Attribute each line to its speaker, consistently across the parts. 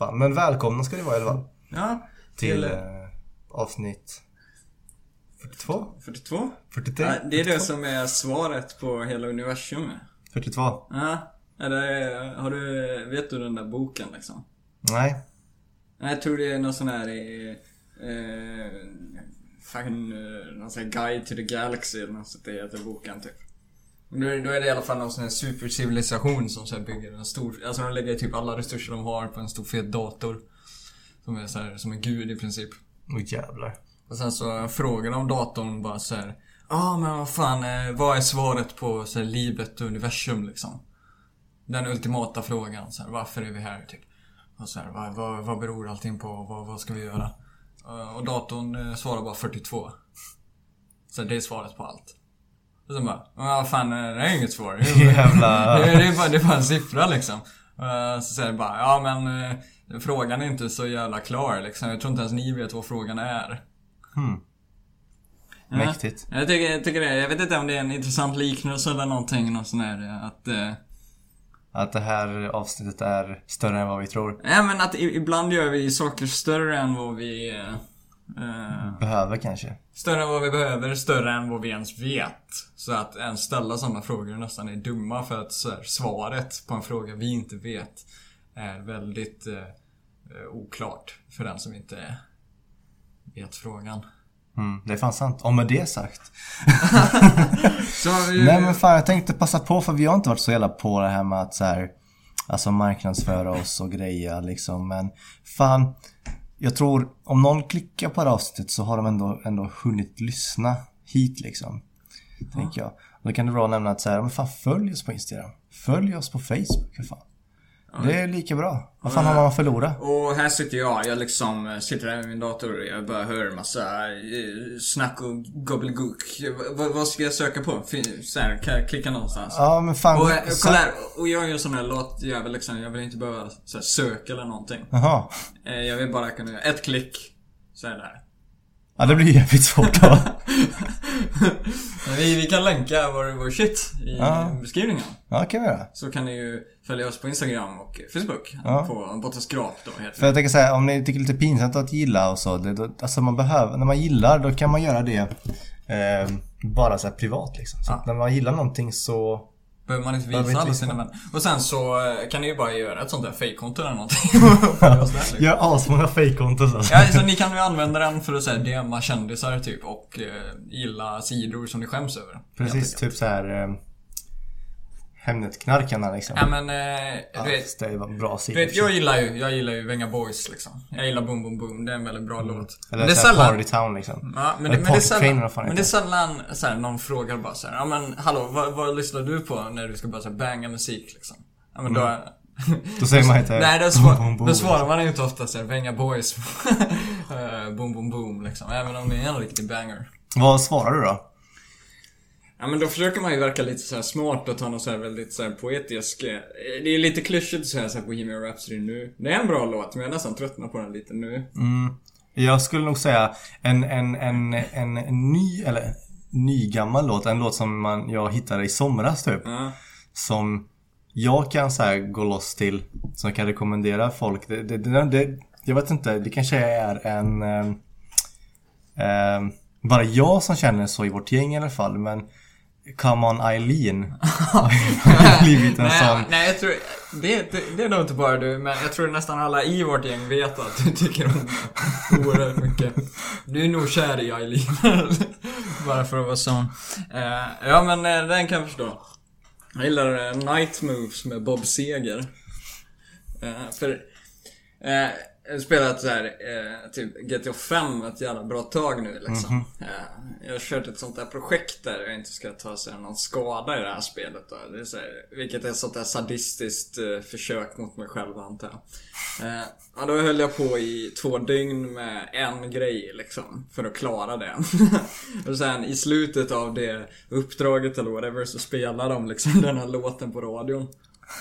Speaker 1: Fan, men välkomna ska ni vara i alla fall.
Speaker 2: Ja,
Speaker 1: Till
Speaker 2: Till-
Speaker 1: eh, avsnitt 42?
Speaker 2: 42?
Speaker 1: 43?
Speaker 2: Ja, det är det som är svaret på hela universum.
Speaker 1: 42?
Speaker 2: Ja, eller har du, vet du den där boken liksom?
Speaker 1: Nej.
Speaker 2: Jag tror det är någon sån här eh, eh, fucking, eh, någon sån här guide to the galaxy eller något sånt det heter boken typ. Då, är- då är det i alla fall någon sån här supercivilisation som så bygger en stor, alltså de lägger typ alla resurser de har på en stor fet dator. Som är så här, som en gud i princip.
Speaker 1: Åh jävlar.
Speaker 2: Och sen så frågar de datorn bara så här. Ja ah, men vad fan, eh, vad är svaret på så här, livet och universum liksom? Den ultimata frågan, så här, varför är vi här typ? Och så här, vad, vad, vad beror allting på? Vad, vad ska vi göra? Eh, Och datorn eh, svarar bara 42. Så det är svaret på allt. Och sen bara, "Ja, vad fan, det är inget svar. Det är,
Speaker 1: Jävla...
Speaker 2: det, är- det, är bara, det är bara en siffra liksom. Eh, Så säger det bara, ja men eh, frågan är inte så jävla klar liksom. Jag tror inte ens ni vet vad frågan är.
Speaker 1: Hmm.
Speaker 2: Ja.
Speaker 1: Mäktigt.
Speaker 2: Jag tycker, jag tycker det. Jag vet inte om det är en intressant liknelse eller någonting. Någon sån här, eh, att... Eh,
Speaker 1: Att det här avsnittet är större än vad vi tror.
Speaker 2: nej men att ibland gör vi saker större än vad vi... Eh, eh,
Speaker 1: Behöver kanske.
Speaker 2: större än vad vi behöver, större än vad vi ens vet. Så att ens ställa sådana frågor nästan är dumma för att här, svaret på en fråga vi inte vet är väldigt eh, eh, oklart för den som inte vet frågan.
Speaker 1: Mm, det är fan sant. Och med det sagt.
Speaker 2: Vi,
Speaker 1: Nej men fan jag tänkte passa på för vi har inte varit så jävla på det här med att så här, Alltså marknadsföra oss och greja liksom men Fan Jag tror om någon klickar på det här avsnittet så har de ändå, ändå hunnit lyssna hit liksom Tänker jag. Då kan det vara att nämna att så här, men fan följ oss på Instagram. Följ oss på Facebook för fan. Det är lika bra. Vad fan har man att förlora?
Speaker 2: Och här sitter jag, jag liksom sitter här med min dator och jag bara hör massa eh, snack och gobbledygook. Vad, vad ska jag söka på? Så här, kan jag klicka någonstans?
Speaker 1: Ja men fan.
Speaker 2: Och, kolla här, och jag är ju en sån här låtjävel liksom, jag vill inte behöva här, söka eller någonting.
Speaker 1: Jaha.
Speaker 2: Eh, Jag vill bara kunna göra ett klick, så är det där.
Speaker 1: Ja det blir jävligt svårt då.
Speaker 2: Vi, vi kan länka vår, vår shit i
Speaker 1: Ja.
Speaker 2: beskrivningen.
Speaker 1: Ja kan vi göra.
Speaker 2: Så kan ni ju följa oss på Instagram och Facebook.
Speaker 1: Ja.
Speaker 2: På Bottenskrap då heter
Speaker 1: För jag tänker säga om ni tycker det är lite pinsamt att gilla och så. Det, då, alltså man behöver, när man gillar då kan man göra det eh, bara så privat liksom. Så
Speaker 2: Ja.
Speaker 1: när man gillar någonting så...
Speaker 2: Behöver man inte visa
Speaker 1: inte
Speaker 2: alla sina vänner. Och sen så eh, kan ni ju bara göra ett sånt där fejkkonto eller någonting. Liksom.
Speaker 1: Gör asmånga fejkkonton alltså.
Speaker 2: Ja, så ni kan ju använda den för att säga DMa kändisar typ och eh, gilla sidor som ni skäms över.
Speaker 1: Precis, typ så här eh, Hemnetknarkarna liksom.
Speaker 2: Ja men, eh, du vet,
Speaker 1: det är bra
Speaker 2: du vet, jag gillar ju, jag gillar ju Venga Boys liksom. Jag gillar Boom Boom Boom, det är en väldigt bra låt.
Speaker 1: Eller
Speaker 2: Men det är sällan,
Speaker 1: Party Town liksom.
Speaker 2: Ja, men, det, men, det är sällan, men det är sällan så här, någon frågar bara så här, ja men hallå, vad, vad lyssnar du på när du ska bara så här, banga musik liksom? Ja men då...
Speaker 1: Då säger man inte
Speaker 2: Nej, då, svar,
Speaker 1: boom, boom,
Speaker 2: då svarar man ju inte ofta såhär, Venga Boys. Eh, boom boom boom liksom. Även om det är en riktig banger.
Speaker 1: Vad svarar du då?
Speaker 2: Ja men då försöker man ju verka lite så här smart och ta någon så väldigt så poetisk... eh, Det är lite klyschigt att säga så här Bohemian Rhapsody nu. Det är en bra låt men jag är nästan tröttnat på den lite nu.
Speaker 1: Mm. Jag skulle nog säga en, en, en, en, en ny, eller ny gammal låt. En låt som man, jag hittade i somras typ.
Speaker 2: Ja.
Speaker 1: Som jag kan så gå loss till. Som jag kan rekommendera folk. Det, det, det, det, jag vet inte, det kanske är en... Eh, eh, bara jag som känner så i vårt gäng i alla fall. Men Come On Eileen har blivit en sån.
Speaker 2: nej, jag tror... Det, det, det är nog inte bara du, men jag tror nästan alla i vårt gäng vet att du tycker om oerhört mycket. Du är nog kär i Eileen. bara för att vara sån. Eh, ja, men eh, den kan jag förstå. Jag gillar eh, Night Moves med Bob Seger. För... Jag har spelat så här, eh, typ GTA 5 ett jävla bra tag nu liksom. Eh, jag har kört ett sånt där projekt där jag inte ska ta sig någon skada i det här spelet då. Det är så här, vilket är ett sånt där sadistiskt eh, försök mot mig själv antar jag. Eh, ja, då höll jag på i två dygn med en grej liksom. För att klara det. och sen i slutet av det uppdraget eller whatever så spelar de liksom den här låten på radion.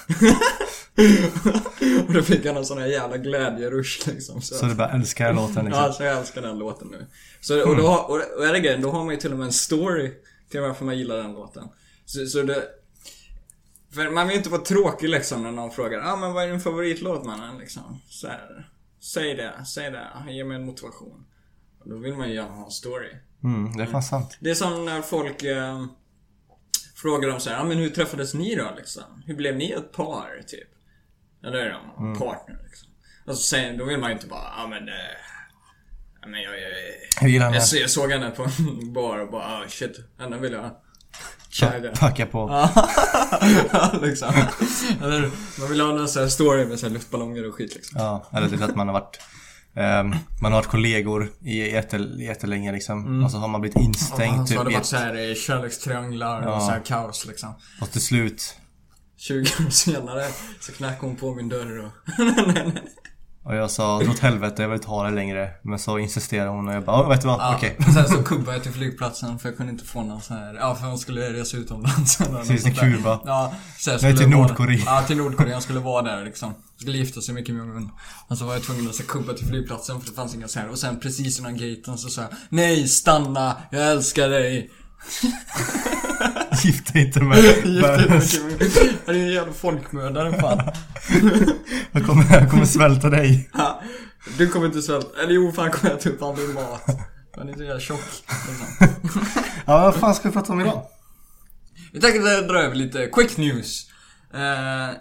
Speaker 2: och då fick jag någon sån här jävla glädjerush liksom. Så,
Speaker 1: Så du bara älskar den låten liksom.
Speaker 2: Ja, så jag älskar den låten nu. Så, och, då, har- och, och är det grejen, då har man ju till och med en story till varför man gillar den låten. Så, så det... För man vill inte vara tråkig liksom när någon frågar ah, men vad är din favoritlåt mannen? Liksom. Så här, säg det, säg det. Ge mig en motivation. Och då vill man ju gärna ha en story.
Speaker 1: Mm, det är fan sant.
Speaker 2: Det är som när folk eh, frågar om så här, ah, men hur träffades ni då liksom? Hur blev ni ett par typ? Eller ja,
Speaker 1: Mm.
Speaker 2: partner liksom. Och så säger, då vill man ju inte bara, ja ah, men eh, ja, men jag, jag,
Speaker 1: Jag
Speaker 2: jag, så- jag såg henne på en bar och bara, ah shit, henne vill jag tjagga.
Speaker 1: Packa på.
Speaker 2: Ja, liksom. Eller, man vill ha någon sån här story med så luftballonger och skit liksom.
Speaker 1: Ja, eller typ att man har varit man har varit kollegor i jätte- jättelänge liksom. Och så har man blivit instängd
Speaker 2: Mm. så har
Speaker 1: typ
Speaker 2: det
Speaker 1: i
Speaker 2: varit
Speaker 1: ett,
Speaker 2: så här eh, kärlekstrianglar och
Speaker 1: Ja.
Speaker 2: så här kaos liksom.
Speaker 1: och till slut
Speaker 2: 20 år senare så knackade hon på min dörr och...
Speaker 1: och jag sa dra åt helvete, jag vill inte ha det längre. Men så insisterade hon och jag bara, "Åh, vet du vad,
Speaker 2: Ja,
Speaker 1: okej.
Speaker 2: och Sen så kubbade jag till flygplatsen för jag kunde inte få någon sån här... Ja, för hon skulle resa utomlands
Speaker 1: Precis, till. Kuba.
Speaker 2: Ja, så jag
Speaker 1: Nej, till
Speaker 2: vara-
Speaker 1: Nordkorea.
Speaker 2: Ja, till Nordkorea. Jag skulle vara där liksom. Skulle gifta sig med Kim Jong-Un. Och så var jag tvungen att så kubba till flygplatsen för det fanns inga så här. Och sen precis innan gaten så sa jag Nej, stanna! Jag älskar dig!
Speaker 1: Gift dig inte med världens...
Speaker 2: Han är en jävla folkmördare fan.
Speaker 1: Jag kommer, jag kommer svälta dig.
Speaker 2: Ja, Du kommer inte svälta. Eller jo, fan kommer jag ta upp all din mat. Han är så jävla tjock. Liksom.
Speaker 1: Ja, vad fan ska vi prata om idag?
Speaker 2: Vi tänkte dra över lite quick news. Eh,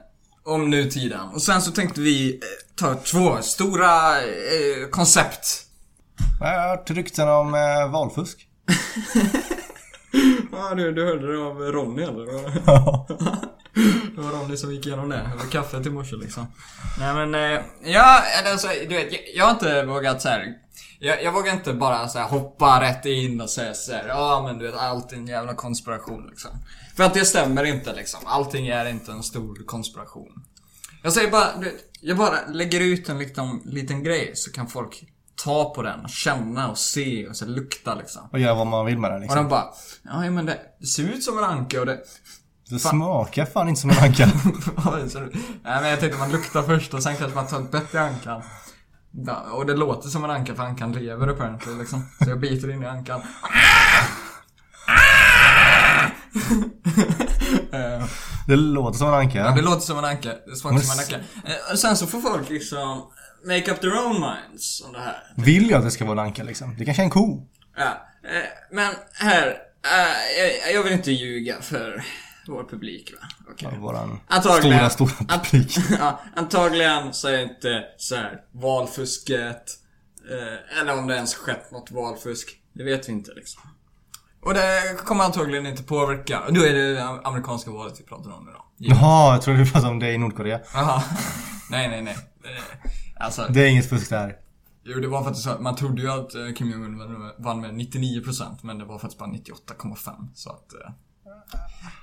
Speaker 2: om nutiden. Och sen så tänkte vi eh, ta två stora eh, koncept.
Speaker 1: Jag har hört rykten om eh, valfusk.
Speaker 2: Ja du, du hörde det av Ronny eller? Det var Ronny som gick igenom det. Över kaffet i morse liksom. Nej men, eh, ja, eller alltså, du vet, jag, jag har inte vågat så här. Jag, jag vågar inte bara så här, hoppa rätt in och säga så här, ja men du vet allt är en jävla konspiration liksom. För att det stämmer inte liksom. Allting är inte en stor konspiration. Jag säger bara, du vet, jag bara lägger ut en liten, liten grej så kan folk ta på den och känna och se och så lukta liksom.
Speaker 1: Och göra vad man vill med den
Speaker 2: Och
Speaker 1: liksom.
Speaker 2: de bara, ja men det, det ser ut som en anka och det...
Speaker 1: Det smakar fan inte som en anka.
Speaker 2: Nej men jag tänkte man luktar först och sen kanske man tar ett bett i ankan. Och det låter som en anka för ankan lever apparently liksom. Så jag biter in i ankan.
Speaker 1: Det låter som en anka.
Speaker 2: ja, det låter som en anka. Det smakar som en anka. Eh, och sen så får folk liksom make up their own minds om det här.
Speaker 1: Vill jag att det ska vara en anka liksom? Det kanske är en ko.
Speaker 2: Ja, eh, men här. eh, jag, vill inte ljuga för vår publik va. Okej.
Speaker 1: Ja, Våran
Speaker 2: Antagligen.
Speaker 1: stora, stora publik.
Speaker 2: ja, antagligen så är inte så här valfusket, eh, eller om det ens skett något valfusk. Det vet vi inte liksom. Och det kommer antagligen inte påverka. Då är det amerikanska valet vi pratar om. Ja.
Speaker 1: Jaha, jag trodde du pratade om det i Nordkorea.
Speaker 2: Jaha. nej, nej, nej. Alltså,
Speaker 1: Det är inget fusk där.
Speaker 2: jo det var faktiskt så att man trodde ju att eh, Kim Jong-Un vann- med 99% men det var faktiskt bara 98,5 så att... Eh,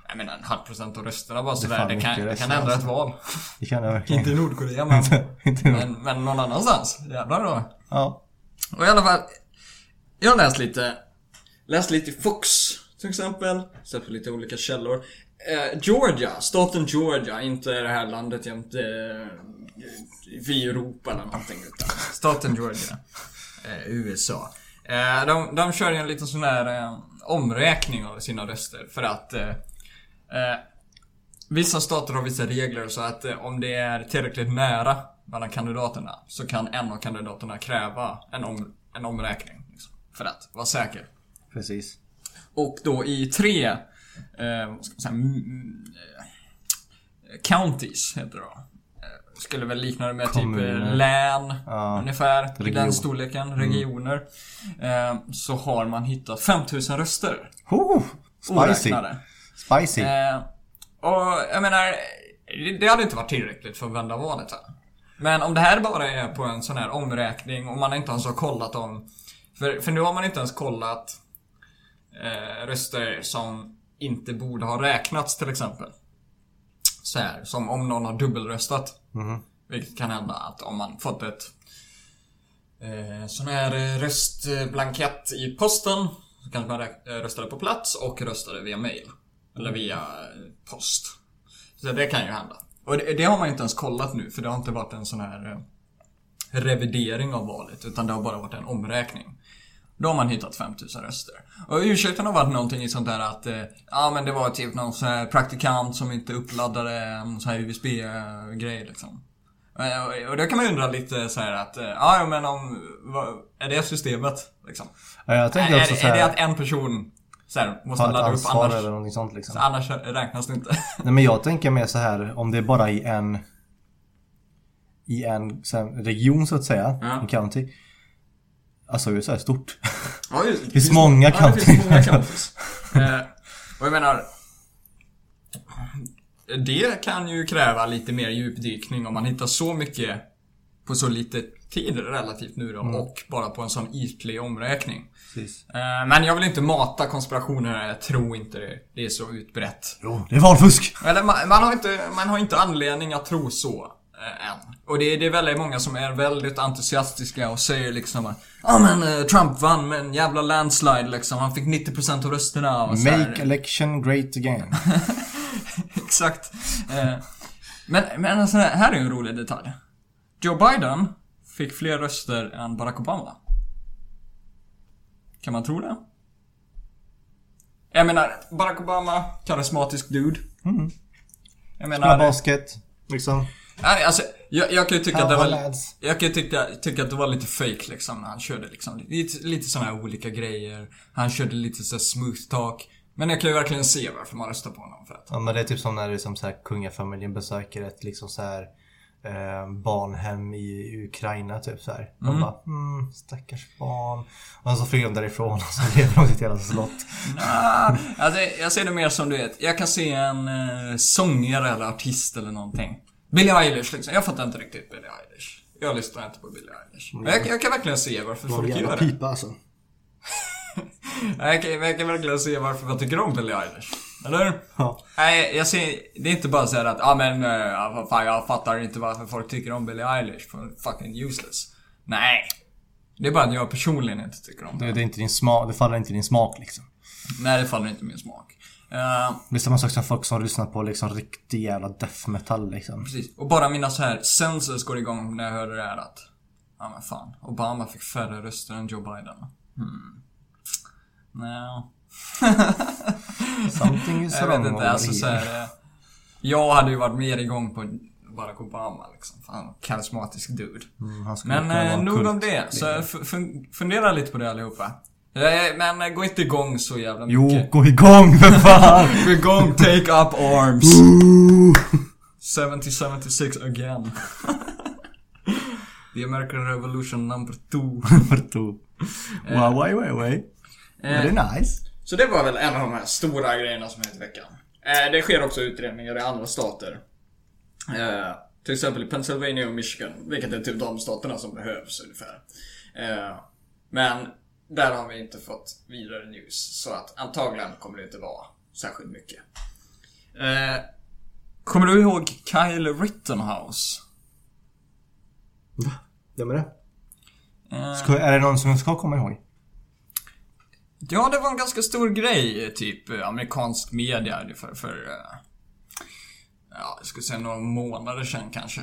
Speaker 2: jag menar en halv procent av rösterna bara sådär. Det kan, det kan
Speaker 1: röster,
Speaker 2: ändra ett
Speaker 1: alltså.
Speaker 2: val.
Speaker 1: Det kan jag verkligen.
Speaker 2: Inte i Nordkorea men, men, men någon annanstans. Jävlar då.
Speaker 1: Ja.
Speaker 2: Och i alla fall. Jag har läst lite. Läst lite i Fox till exempel. Sett på lite olika källor. Eh, Georgia, staten Georgia, inte det här landet jämte eh, i Europa eller någonting utan staten Georgia. Eh, USA. Eh, de, de kör ju en liten sån här eh, omräkning av sina röster för att Vissa stater har vissa regler så att eh, om det är tillräckligt nära mellan kandidaterna så kan en av kandidaterna kräva en, om, en omräkning. Liksom, för att vara säker.
Speaker 1: Precis.
Speaker 2: Och då i tre eh, vad ska man säga, counties heter det då. Skulle väl likna det med typ
Speaker 1: Kommuner.
Speaker 2: eh, län
Speaker 1: Ja.
Speaker 2: ungefär.
Speaker 1: Region.
Speaker 2: den storleken, regioner. Eh, så har man hittat 5000 röster.
Speaker 1: Oh, spicy.
Speaker 2: Oräknade.
Speaker 1: Spicy.
Speaker 2: Eh, och jag menar, det- det hade inte varit tillräckligt för att vända valet här. Men om det här bara är på en sån här omräkning och man inte ens har kollat om... För, för nu har man inte ens kollat eh, röster som inte borde ha räknats till exempel. Så här, som om någon har dubbelröstat.
Speaker 1: Mhm.
Speaker 2: Vilket kan hända att om man fått ett eh, sån här eh, röstblankett i posten så kanske man eh, röstade på plats och röstade via mail. Eller via eh, post. Så det kan ju hända. Och det, det har man inte ens kollat nu för det har inte varit en sån här eh, revidering av valet utan det har bara varit en omräkning. Då har man hittat 5000 röster. Och ursäkten har varit någonting i sånt där att, eh, ja men det var typ någon sån här praktikant som inte uppladdade en sån här USB-grej liksom. Eh, och- då kan man undra lite så här att, eh, ja men om, vad, är det systemet liksom?
Speaker 1: Ja, jag
Speaker 2: Är,
Speaker 1: tänker också
Speaker 2: är,
Speaker 1: så
Speaker 2: är det
Speaker 1: här,
Speaker 2: att en person så här, måste ladda upp annars,
Speaker 1: eller någonting sånt liksom.
Speaker 2: annars räknas det inte?
Speaker 1: Nej men jag tänker mer så här om det är bara i en i en så här, region så att säga,
Speaker 2: Ja.
Speaker 1: en county. Alltså USA är stort.
Speaker 2: Ja, det,
Speaker 1: Det finns många
Speaker 2: Ja, det finns många counties. eh, och jag menar... Det kan ju kräva lite mer djupdykning om man hittar så mycket på så lite tid relativt nu då
Speaker 1: Mm.
Speaker 2: och bara på en sån ytlig omräkning.
Speaker 1: Precis.
Speaker 2: Eh, men jag vill inte mata konspirationer, jag tror inte det, det är så utbrett.
Speaker 1: Jo, det är valfusk!
Speaker 2: Eller man, man, har inte, man har inte anledning att tro så än. Och det, är- det är väldigt många som är väldigt entusiastiska och säger liksom att Ja men eh, Trump vann med en jävla landslide liksom. Han fick 90% av rösterna och så.
Speaker 1: Make election great again.
Speaker 2: Exakt. Eh, men men alltså, här är en rolig detalj. Joe Biden fick fler röster än Barack Obama. Kan man tro det? Jag menar, Barack Obama, karismatisk dude. Jag
Speaker 1: Spela
Speaker 2: menar...
Speaker 1: basket. Liksom.
Speaker 2: Nej, alltså, jag, jag kan ju tycka att det var... Jag kan ju tycka, tycka att det var lite fake liksom när han körde liksom. Lite, lite såna här olika grejer. Han körde lite så smooth talk. Men jag kan ju verkligen se varför man röstar på honom för att...
Speaker 1: Ja men det är typ som när det är som så här, kungafamiljen besöker ett liksom så här eh, barnhem i Ukraina typ så här. De bara mm, stackars barn. Och så flyger de därifrån och så lever de sitt hela slott.
Speaker 2: Ah, alltså, jag ser det mer som du vet, jag kan se en eh, sångare eller artist eller någonting. Billie Eilish liksom. Jag fattar inte riktigt Billie Eilish. Jag lyssnar inte på Billie Eilish. Men jag, jag kan verkligen se varför folk gör det.
Speaker 1: pipa alltså.
Speaker 2: Jag kan, jag kan verkligen se varför man tycker om Billie Eilish. Eller?
Speaker 1: Ja.
Speaker 2: Nej, jag ser, det är inte bara så här att, ja ah, men, uh, fan, jag fattar inte varför folk tycker om Billie Eilish, för fucking useless. Nej. Det är bara att jag personligen inte tycker om det.
Speaker 1: Det, är inte din smak, det faller inte din smak liksom.
Speaker 2: Nej, det faller inte min smak. Eh,
Speaker 1: Det är samma sak som folk som lyssnar på liksom riktig jävla death metal liksom.
Speaker 2: precis. Och bara mina så här senses går igång när jag hör det där att, ja men fan, Obama fick färre röster än Joe Biden. Hmm. No.
Speaker 1: Something is
Speaker 2: Jag
Speaker 1: wrong
Speaker 2: vet inte, alltså så här, eh, Jag hade ju varit mer igång på Barack Obama liksom. Fan, karismatisk dude.
Speaker 1: Mm,
Speaker 2: Men eh, nog om det. Så fundera lite på det allihopa. Eh, Men eh, gå inte igång så jävla
Speaker 1: Jo,
Speaker 2: mycket.
Speaker 1: gå igång för fan!
Speaker 2: Gå igång, take up arms. 7076 again. The American Revolution number two.
Speaker 1: För to. Wow, why, why, why. Very nice.
Speaker 2: Så det var väl en av de här stora grejerna som hänt i veckan. Eh, det sker också utredningar i andra stater. Eh, till exempel i Pennsylvania och Michigan, vilket är typ de staterna som behövs ungefär. Eh, men där har vi inte fått vidare news, så att antagligen kommer det inte vara särskilt mycket. Eh, kommer du ihåg Kyle Rittenhouse?
Speaker 1: Vem är det?
Speaker 2: Eh,
Speaker 1: Ska, är det någon som jag ska komma ihåg?
Speaker 2: Ja, det var en ganska stor grej, typ eh, amerikansk media för, för eh, ja, jag skulle säga några månader sedan kanske.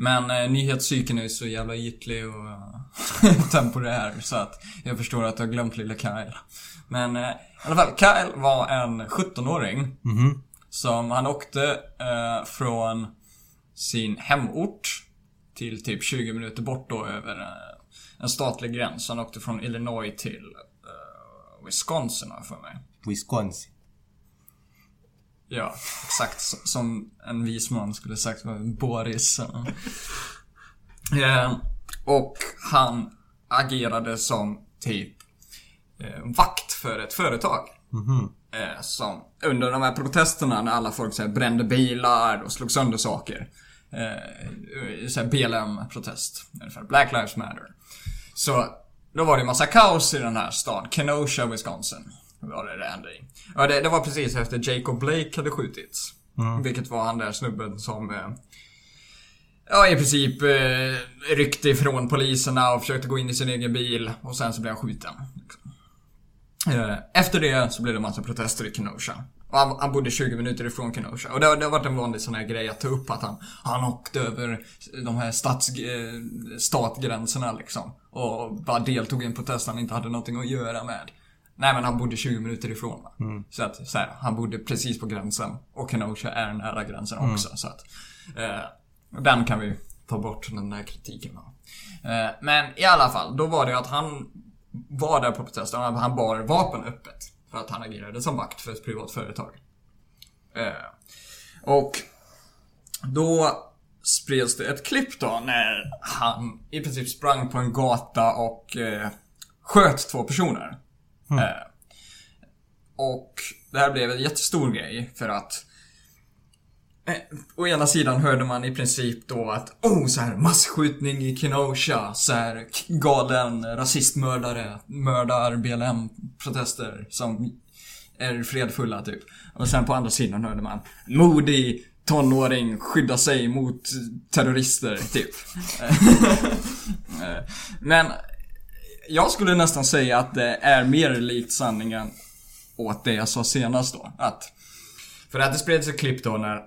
Speaker 2: Men eh, nyhetscykeln är så jävla ytlig och eh, temporär så att jag förstår att du har glömt lilla Kyle. Men eh, i alla fall, Kyle var en 17-åring
Speaker 1: Mhm.
Speaker 2: som han åkte eh, från sin hemort till typ 20 minuter bort då över eh, en statlig gräns. Han åkte från Illinois till eh, Wisconsin har jag för mig.
Speaker 1: Wisconsin.
Speaker 2: Ja, exakt som en vis man skulle sagt var Boris. Eh, och han agerade som typ eh, vakt för ett företag.
Speaker 1: Mhm.
Speaker 2: Eh, som under de här protesterna när alla folk så här, brände bilar och slog sönder saker. Eh, BLM-protest. Ungefär. Black Lives Matter. Så då var det massa kaos i den här staden. Kenosha, Wisconsin. Var det det hände i. Ja, det, det var precis efter Jacob Blake hade skjutits. Vilket var han där snubben som eh, Ja, i princip eh, ryckte ifrån poliserna och försökte gå in i sin egen bil och sen så blev han skjuten. Liksom. Eh, Efter det så blev det massa protester i Kenosha. Och han, han bodde 20 minuter ifrån Kenosha. Och det, har- det har varit en vanlig sån här grej att ta upp att han, han åkte över de här stats, eh, statgränserna liksom. Och bara deltog i en protest han inte hade någonting att göra med. Nej men han bodde 20 minuter ifrån va. Så att så här, han bodde precis på gränsen. Och Kenosha är nära gränsen också. Så att eh, den kan vi ta bort den där kritiken va. Eh, men i alla fall, då var det att han var där på protesten. Han han bar vapen öppet. För att han agerade som vakt för ett privat företag. Eh, och då spreds det ett klipp då när han i princip sprang på en gata och eh, sköt två personer. Eh, och det här blev en jättestor grej för att eh, Å ena sidan hörde man i princip då att oh, så här masskjutning i Kenosha, så här galen rasistmördare, mördar BLM-protester som är fredfulla typ. Och sen på andra sidan hörde man modig tonåring skydda sig mot terrorister typ. Eh, Men jag skulle nästan säga att det är mer likt sanningen åt det jag sa senast då. Att, för att det spreds ett klipp då när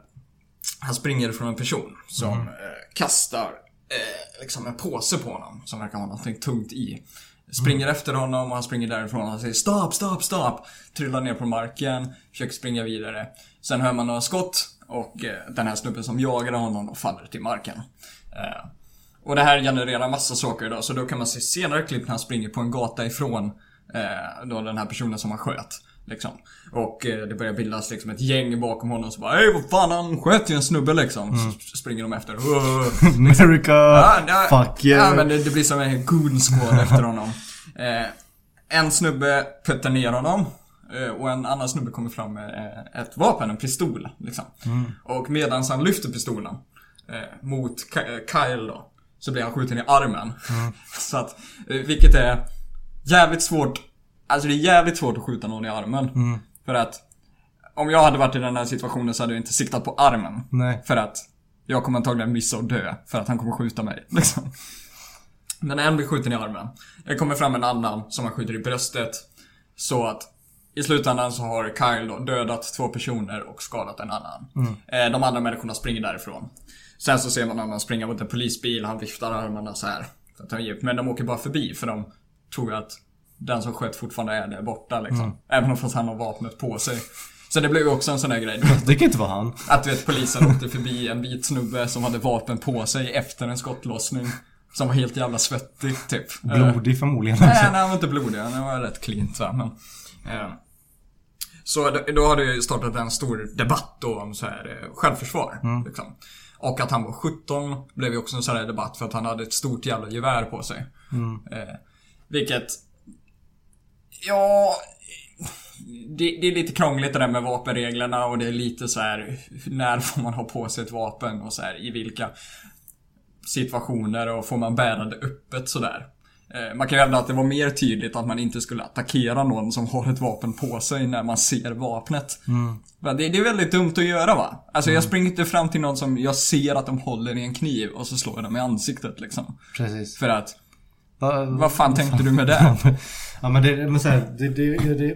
Speaker 2: han springer från en person som eh, kastar eh, liksom en påse på honom som verkar ha någonting tungt i. Springer efter honom och han springer därifrån och han säger stopp, stopp, stopp. Trillar ner på marken, försöker springa vidare. Sen hör man några skott och eh, den här snubben som jagade honom då faller till marken. Och det här genererar massa saker då, så då kan man se senare klipp när han springer på en gata ifrån eh, då den här personen som han sköt. Liksom. Och eh, det börjar bildas liksom ett gäng bakom honom så bara Hej vad fan han sköt ju en snubbe liksom. Så springer de efter.
Speaker 1: America!
Speaker 2: Ja, det,
Speaker 1: Fuck yeah!
Speaker 2: Ja, men det, det blir som en goon squad efter honom. Eh, en snubbe puttar ner honom. eh, Och en annan snubbe kommer fram med eh, ett vapen, en pistol. Liksom. Och medan han lyfter pistolen eh, mot Kyle då. Så blir han skjuten i armen. så att, eh, vilket är jävligt svårt. Alltså det är jävligt svårt att skjuta någon i armen. För att om jag hade varit i den här situationen så hade jag inte siktat på armen.
Speaker 1: Nej.
Speaker 2: För att jag kommer antagligen missa och dö. För att han kommer skjuta mig. Liksom. Men en blir skjuten i armen. Det kommer fram en annan som han skjuter i bröstet. Så att i slutändan så har Kyle då dödat två personer och skadat en annan. Eh, De andra människorna springer därifrån. Sen så ser man honom springa mot en polisbil, han viftar armarna så här. För att ta hjälp. Men de åker bara förbi för de tror att den som sköt fortfarande är där borta liksom. Även om fast han har vapnet på sig. Så det blev ju också en sån där grej.
Speaker 1: Det kan inte vara han.
Speaker 2: Att du vet polisen åkte förbi en vit snubbe som hade vapen på sig efter en skottlossning. Som var helt jävla svettig typ. Eh,
Speaker 1: Blodig förmodligen
Speaker 2: Nej,
Speaker 1: också.
Speaker 2: nej, han var inte blodig. Han var rätt clean så här, men, eh, Så då, då har det ju startat en stor debatt då om så här, eh, självförsvar. Liksom. Och att han var 17 blev ju också en sån här debatt för att han hade ett stort jävla gevär på sig. Eh, vilket... Ja... Det, det är lite krångligt det där med vapenreglerna och det är lite så här när får man ha på sig ett vapen och så här i vilka situationer och får man bära det öppet sådär. Eh, Man kan ju hävda att det var mer tydligt att man inte skulle attackera någon som har ett vapen på sig när man ser vapnet. Men Det, det är väldigt dumt att göra va? Alltså jag springer inte fram till någon som jag ser att de håller i en kniv och så slår jag dem i ansiktet liksom.
Speaker 1: Precis.
Speaker 2: För att,
Speaker 1: Va-
Speaker 2: vad fan tänkte du med det?
Speaker 1: Ja men det, men så här, det, det, det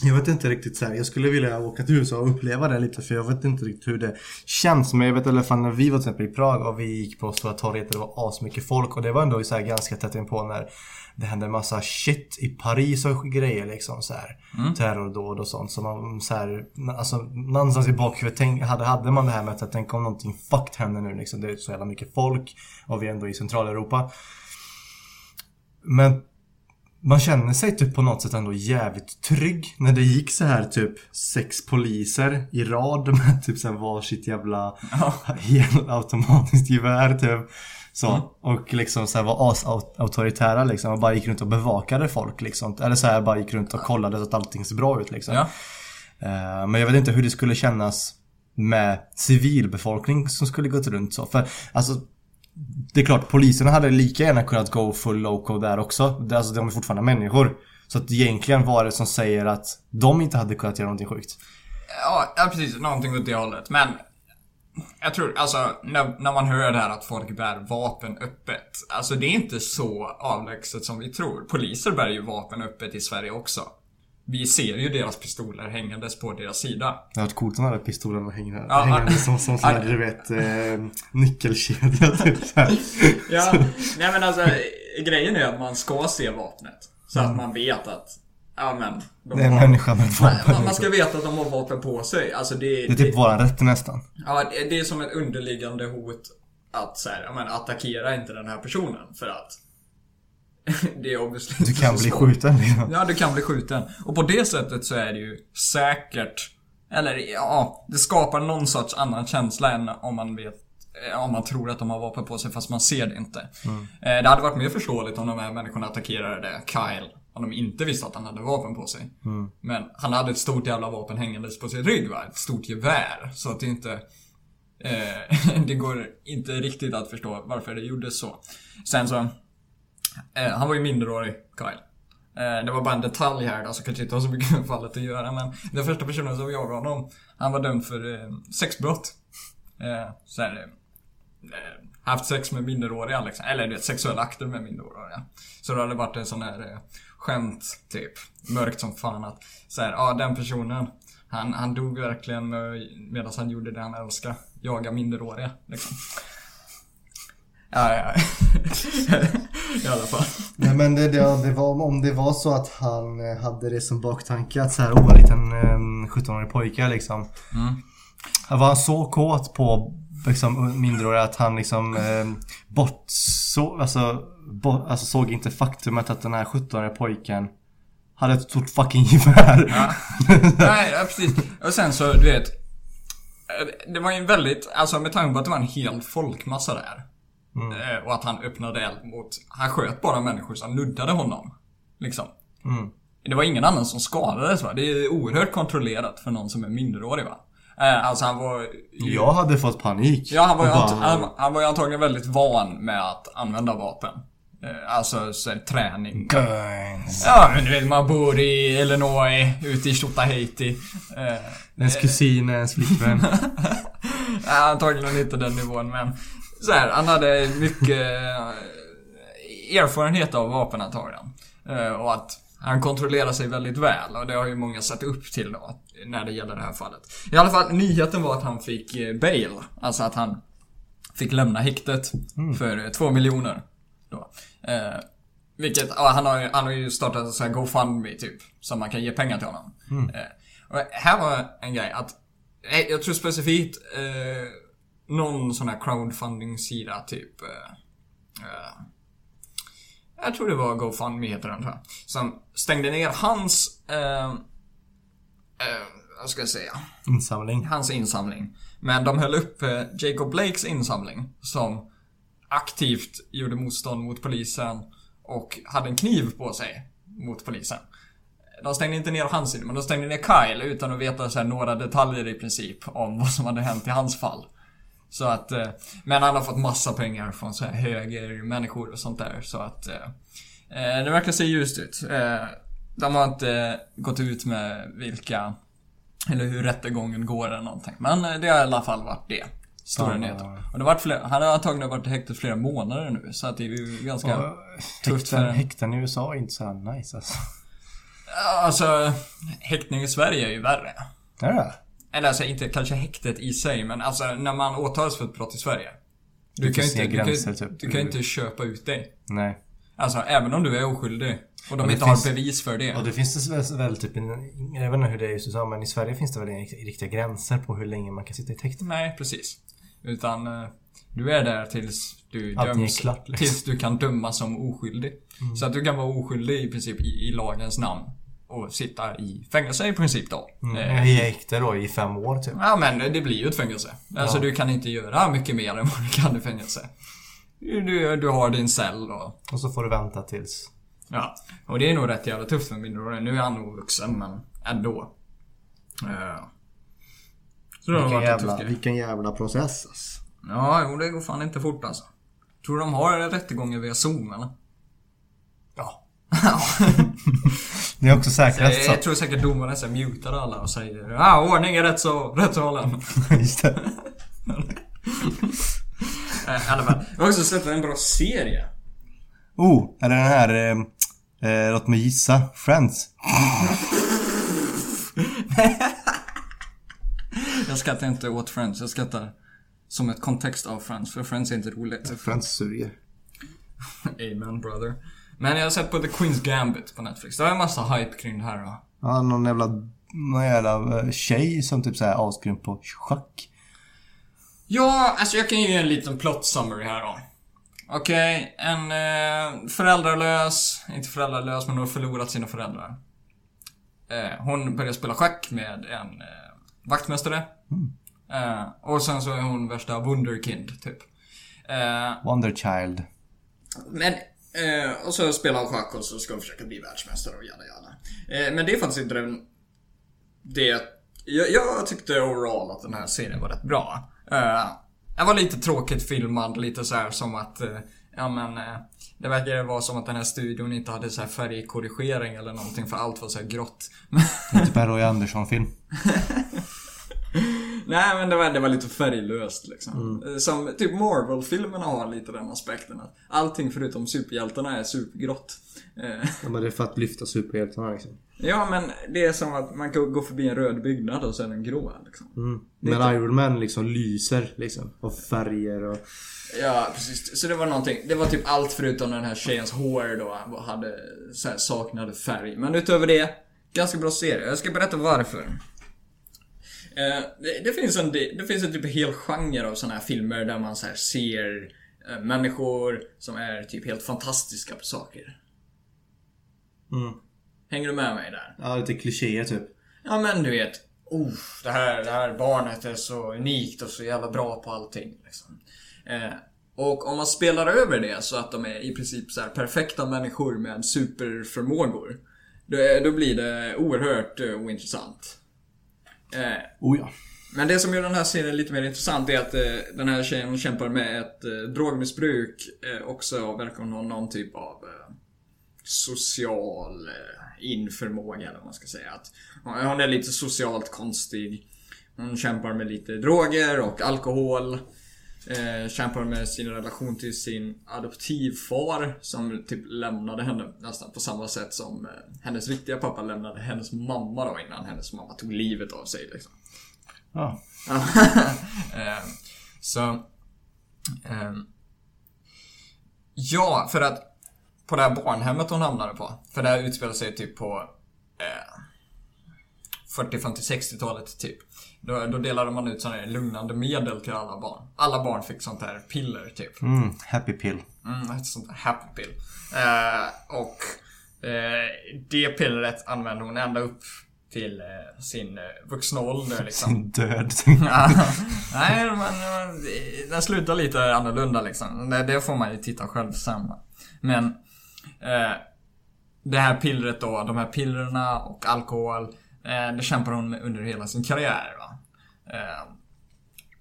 Speaker 1: Jag vet inte riktigt så här. jag skulle vilja åka till USA och uppleva det lite för jag vet inte riktigt hur det känns. Men jag vet i alla fall när vi var till exempel i Prag och vi gick på Stora torget och det var asmycket folk och det var ändå så här ganska tätt inpå när det hände en massa shit i Paris och grejer liksom så här. Terrordåd och sånt. Så man så här, alltså någonstans i bakhuvudet tänk, hade, hade man det här med att tänka om någonting fucked händer nu liksom. Det är så jävla mycket folk och vi är ändå i Centraleuropa. Men man känner sig typ på något sätt ändå jävligt trygg när det gick så här typ sex poliser i rad med typ här varsitt jävla helautomatiskt gevär typ. Så. Och liksom så här var as-auktoritära liksom och bara gick runt och bevakade folk liksom. Eller så här bara gick runt och kollade så att allting ser bra ut liksom.
Speaker 2: Ja.
Speaker 1: Eh, Men jag vet inte hur det skulle kännas med civilbefolkning som skulle gått runt så. För alltså det är klart, poliserna hade lika gärna kunnat gå full loco där också. Alltså de är fortfarande människor. Så att egentligen var det som säger att de inte hade kunnat göra någonting sjukt.
Speaker 2: Ja, ja precis. Någonting åt det hållet. Men jag tror, alltså när, när man hör det här att folk bär vapen öppet. Alltså det är inte så avlägset som vi tror. Poliser bär ju vapen öppet i Sverige också vi ser ju deras pistoler hängandes på deras sida.
Speaker 1: Det hade varit coolt om de hade pistolerna hängande,
Speaker 2: Ja,
Speaker 1: hängande som, som sån här, du vet, eh, nyckelkedja typ.
Speaker 2: Ja, nej men alltså grejen är att man ska se vapnet. Så att man vet att, ja men. de
Speaker 1: Det är en
Speaker 2: har-
Speaker 1: människa med ett
Speaker 2: man,
Speaker 1: vapen.
Speaker 2: man ska veta att de har vapen på sig. Alltså det,
Speaker 1: Det är typ våran rätt nästan.
Speaker 2: Ja, det- det är som ett underliggande hot att så här, men attackera inte den här personen för att det är obviously
Speaker 1: Du kan bli
Speaker 2: svårt.
Speaker 1: skjuten liksom.
Speaker 2: Ja, du kan bli skjuten. Och på det sättet så är det ju säkert eller ja, det skapar någon sorts annan känsla än om man vet eh, om man tror att de har vapen på sig fast man ser det inte. Eh, Det hade varit mer förståeligt om de här människorna attackerade Kyle om de inte visste att han hade vapen på sig. Men han hade ett stort jävla vapen hängandes på sin rygg va? Ett stort gevär. Så att det inte... Eh, det går inte riktigt att förstå varför det gjordes så. Sen så... Eh, han var ju minderårig, Kyle. Eh, det var bara en detalj här då, så kanske inte har så mycket med fallet att göra. Men den första personen som jagade honom, han var dömd för eh, sexbrott. Eh, så här, eh, eh, haft sex med minderåriga liksom. Eller du vet, sexuella akter med minderåriga. Så det hade varit en sån här eh, skämt, typ. Mörkt som fan att så här, ja den personen. Han, han dog verkligen med, medan han gjorde det han älskade, Jaga minderåriga, liksom. Ja, ja. I alla fall.
Speaker 1: Nej men det, det, det var, om det var så att han eh, hade det som baktanke att så här, oh en liten um, 17-årig pojke liksom.
Speaker 2: Mm.
Speaker 1: Han var så kåt på liksom, minderåriga att han liksom eh, bortsåg, alltså, bo, alltså såg inte faktumet att den här 17-åriga pojken hade ett stort fucking gevär.
Speaker 2: Ja. Nej, ja, precis. Och sen så, du vet. eh, Det var ju en väldigt, alltså med tanke på att det var en hel folkmassa där. Eh, Och att han öppnade eld mot, han sköt bara människor som nuddade honom. Liksom.
Speaker 1: Mm.
Speaker 2: Det var ingen annan som skadades va? Det är oerhört kontrollerat för någon som är minderårig va? Eh, Alltså han var... ju-
Speaker 1: Jag hade fått panik.
Speaker 2: Ja, han var, ju
Speaker 1: bara-
Speaker 2: han, han var ju antagligen väldigt van med att använda vapen. Eh, Alltså så här, träning.
Speaker 1: Guns.
Speaker 2: Ja, men du vet man bor i Illinois, ute i. Eh,
Speaker 1: Ens kusin, ens flickvän.
Speaker 2: Antagligen inte den nivån men så här, han hade mycket eh, erfarenhet av vapen antagligen. Eh, Och att han kontrollerar sig väldigt väl och det har ju många sett upp till då när det gäller det här fallet. I alla fall, nyheten var att han fick eh, bail. Alltså att han fick lämna häktet för eh, två miljoner. Då. Eh, vilket, ja, han, har, ju- han har ju startat en sån här GoFundMe typ. Som man kan ge pengar till honom. Eh, och här var en grej att, jag tror specifikt eh, någon sån här crowdfunding-sida typ. Eh, eh, jag tror det var GoFundMe heter den tror jag. Som stängde ner hans, eh, eh, vad ska jag säga?
Speaker 1: Insamling.
Speaker 2: hans insamling. Men de höll upp eh, Jacob Blakes insamling som aktivt gjorde motstånd mot polisen och hade en kniv på sig mot polisen. De stängde inte ner hans sida, men de stängde ner Kyle utan att veta så några detaljer i princip om vad som hade hänt i hans fall. Så att, eh, men han har fått massa pengar från så här höger människor och sånt där. Så att eh, eh, det verkar se ljust ut. De har inte gått ut med vilka eller hur rättegången går eller någonting. Men det har i alla fall varit det. Stora nyheter. Och det har varit fler, han har antagligen varit i häktet flera månader nu. Så att det är ju ganska...
Speaker 1: Och
Speaker 2: tufft för
Speaker 1: häkten,
Speaker 2: en-
Speaker 1: häkten i USA är inte så nice alltså.
Speaker 2: Alltså, häktning i Sverige är ju värre.
Speaker 1: Är det?
Speaker 2: Eller alltså inte kanske häktet i sig, men alltså när man åtalas för ett brott i Sverige. Du,
Speaker 1: Du
Speaker 2: kan ju inte,
Speaker 1: se
Speaker 2: du,
Speaker 1: gränser,
Speaker 2: kan,
Speaker 1: typ.
Speaker 2: du kan ju inte köpa ut dig.
Speaker 1: Nej.
Speaker 2: Alltså även om du är oskyldig. Och de
Speaker 1: det
Speaker 2: inte
Speaker 1: finns-
Speaker 2: har bevis för det.
Speaker 1: Och det finns väl, väl typ, en- jag vet inte hur det är i USA, men i Sverige finns det väl riktiga gränser på hur länge man kan sitta i ett häkte.
Speaker 2: Nej, precis. Utan eh, du är där tills du
Speaker 1: Allting
Speaker 2: döms.
Speaker 1: klart, liksom.
Speaker 2: Tills du kan dömas som oskyldig. Så att du kan vara oskyldig i princip i, i lagens namn. Och sitta i fängelse i princip då. Eh,
Speaker 1: Mm. I häkte då i fem år typ.
Speaker 2: Ja men det blir ju ett fängelse. Alltså
Speaker 1: Ja.
Speaker 2: du kan inte göra mycket mer än vad du kan i fängelse. Du, du har din cell och...
Speaker 1: Och så får du vänta tills...
Speaker 2: Ja. Och det är nog rätt jävla tufft för minderåriga. Nu är han nog vuxen men ändå. Eh. Så det
Speaker 1: Vilken
Speaker 2: varit
Speaker 1: jävla, vilken jävla process alltså.
Speaker 2: Ja, jo det går fan inte fort alltså. Tror du de har rättegångar via zoom eller?
Speaker 1: Det är också säkrast så.
Speaker 2: Jag tror säkert domaren så här mutar alla och säger Ja, ah, ordning är rätt så, rättshållen.
Speaker 1: Just det.
Speaker 2: Eh, I alla fall. Jag har också sett en bra serie.
Speaker 1: Oh, är det den här... Eh, eh, låt mig gissa. Friends.
Speaker 2: Jag skrattar inte åt Friends, jag skrattar som ett kontext av Friends, för Friends är inte roligt.
Speaker 1: Friends suger.
Speaker 2: Amen brother. Men jag har sett på The Queen's Gambit på Netflix. Det var en massa hype kring det här då.
Speaker 1: Ja, någon jävla, någon jävla eh, tjej som typ såhär asgrym på schack.
Speaker 2: Ja, alltså jag kan ge en liten plot summary här då. Okej, en eh, föräldralös, inte föräldralös men hon har förlorat sina föräldrar. Eh, hon börjar spela schack med en eh, vaktmästare. Eh, och sen så är hon värsta wunderkind, typ. Eh,
Speaker 1: Wonder Child.
Speaker 2: men, eh, och så spelar hon schack och så ska hon försöka bli världsmästare och jada jada. Eh, men det är faktiskt inte den... Det... Jag, jag tyckte overall att den här serien var rätt bra. Eh, den var lite tråkigt filmad, lite så här som att... Eh, ja men... Eh, det verkar vara som att den här studion inte hade så här färgkorrigering eller någonting för allt var så här grått.
Speaker 1: Typ en Roy Andersson-film.
Speaker 2: Nej men det var, det var lite färglöst liksom. Eh, Som typ Marvel-filmerna har lite den aspekten att allting förutom superhjältarna är supergrått. Eh,
Speaker 1: Ja, men det är för att lyfta superhjältarna liksom.
Speaker 2: Ja men det är som att man kan gå förbi en röd byggnad och är den grå liksom.
Speaker 1: Men Iron Man liksom lyser liksom. Och färger och...
Speaker 2: Ja precis. Så det var någonting. Det var typ allt förutom den här tjejens hår då. Hade, så här, saknade färg. Men utöver det, ganska bra serie. Jag ska berätta varför. Eh, det, det, finns en, det, finns en typ hel genre av såna här filmer där man så här ser eh, människor som är typ helt fantastiska på saker.
Speaker 1: Mm.
Speaker 2: Hänger du med mig där?
Speaker 1: Ja, lite klichéer typ.
Speaker 2: Ja men du vet. Oh, det här, det här barnet är så unikt och så jävla bra på allting. Liksom. Eh, och om man spelar över det så att de är i princip så här perfekta människor med superförmågor. Då, då blir det oerhört eh, ointressant. Eh,
Speaker 1: Oh ja.
Speaker 2: men det som gör den här serien lite mer intressant är att eh, den här tjejen kämpar med ett eh, drogmissbruk. Eh, också verkar hon ha någon typ av eh, social eh, införmåga eller vad man ska säga. Att hon hon är lite socialt konstig. Hon kämpar med lite droger och alkohol. Eh, kämpar med sin relation till sin adoptivfar som typ lämnade henne nästan på samma sätt som eh, hennes riktiga pappa lämnade hennes mamma då innan hennes mamma tog livet av sig liksom.
Speaker 1: Ja.
Speaker 2: Ehm, så... ehm, ja, för att på det här barnhemmet hon hamnade på. För det här utspelar sig typ på eh, 40, 50, 60-talet typ. Då, då delade man ut sådana här lugnande medel till alla barn. Alla barn fick sånt här piller typ.
Speaker 1: Mm, happy pill.
Speaker 2: Mm, ett sånt där happy pill. Eh, och eh, det pillret använde hon ända upp till eh, sin eh, vuxna ålder liksom.
Speaker 1: Sin död.
Speaker 2: Nej, men men, den slutar lite annorlunda liksom. Det, det får man ju titta själv sen. Men eh, det här pillret då, de här pillerna och alkohol. Eh, det kämpar hon med under hela sin karriär. Va? Eh,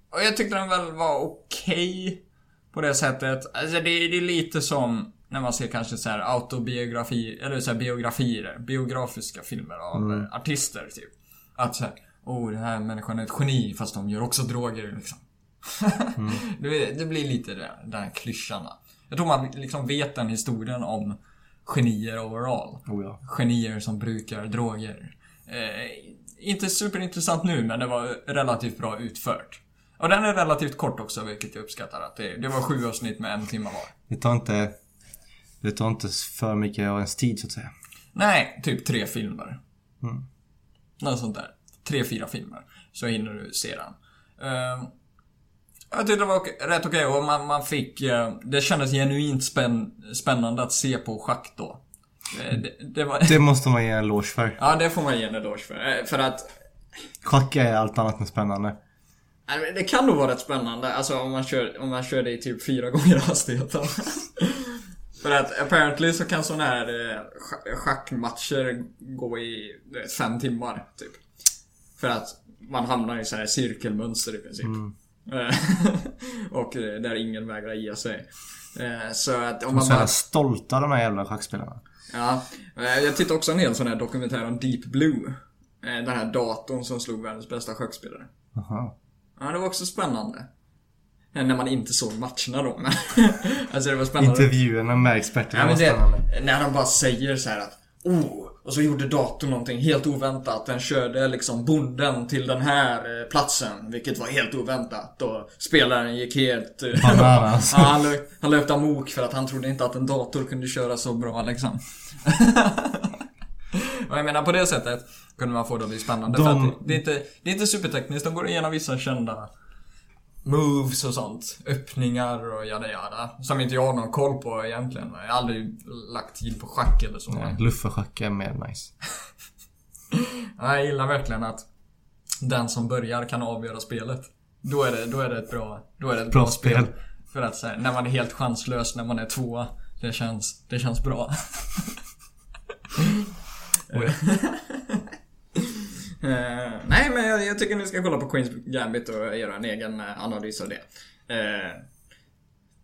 Speaker 2: och jag tyckte den väl var okej på det sättet. Alltså det, det är lite som när man ser kanske så här autobiografi, eller så här biografier, biografiska filmer av eh, artister typ. Att så här, oh den här människan är ett geni fast de gör också droger liksom. det, det blir lite det, den här klyschan. Jag tror man liksom vet den historien om genier overall.
Speaker 1: Oh ja.
Speaker 2: Genier som brukar droger. Eh, inte superintressant nu, men det var relativt bra utfört. Och den är relativt kort också, vilket jag uppskattar. Att det, det var sju avsnitt med en timme var.
Speaker 1: Det tar inte... Det tar inte för mycket av ens tid så att säga.
Speaker 2: Nej, typ tre filmer.
Speaker 1: Mm.
Speaker 2: Något sånt där. Tre, fyra filmer. Så hinner du se den. Eh, jag tyckte det var rätt okej och man, man fick... eh, det kändes genuint spänn, spännande att se på schack då. Eh, det, det var...
Speaker 1: Det måste man ge en eloge för.
Speaker 2: Ja, det får man ge en eloge för. Eh, För att
Speaker 1: Schack är allt annat än spännande.
Speaker 2: Det kan nog vara rätt spännande, alltså om man kör, om man kör det i typ fyra gånger hastigheten. För att apparently så kan sådana här eh, scha- schackmatcher gå i vet, fem timmar, typ. För att man hamnar i så här cirkelmönster i princip. Eh, och där ingen vägrar ge sig. Så att om man bara...
Speaker 1: stolta de här jävla schackspelarna.
Speaker 2: Ja, eh, jag tittade också en hel sån här dokumentär om Deep Blue. Eh, Den här datorn som slog världens bästa schackspelare.
Speaker 1: Aha.
Speaker 2: Ja, det var också spännande. Eh, När man inte såg matcherna då, alltså det var spännande.
Speaker 1: Intervjuerna med experterna
Speaker 2: Ja,
Speaker 1: var
Speaker 2: men
Speaker 1: spännande.
Speaker 2: det, när de bara säger så här att Oh, och så gjorde datorn någonting helt oväntat. Den körde liksom bonden till den här eh, platsen, vilket var helt oväntat. Och spelaren gick helt... eh,
Speaker 1: Bananas.
Speaker 2: ja, han, lö- han löpte amok för att han trodde inte att en dator kunde köra så bra liksom. och jag menar på det sättet kunde man få det att bli spännande.
Speaker 1: De-
Speaker 2: För det, det, är inte, det är inte supertekniskt, de går igenom vissa kända moves och sånt. Öppningar och jada jada. Som inte jag har någon koll på egentligen. Jag har aldrig lagt tid på schack eller så.
Speaker 1: Nej, Luffarschack är mer nice.
Speaker 2: Ja, Jag gillar verkligen att den som börjar kan avgöra spelet. Då är det, då är det ett bra, då är det ett bra,
Speaker 1: Bra
Speaker 2: spel.
Speaker 1: spel.
Speaker 2: För att här, när man är helt chanslös när man är tvåa. Det känns, det känns bra. Eh, nej men jag, jag tycker ni ska kolla på Queens Gambit och göra en egen eh, analys av det. Eh,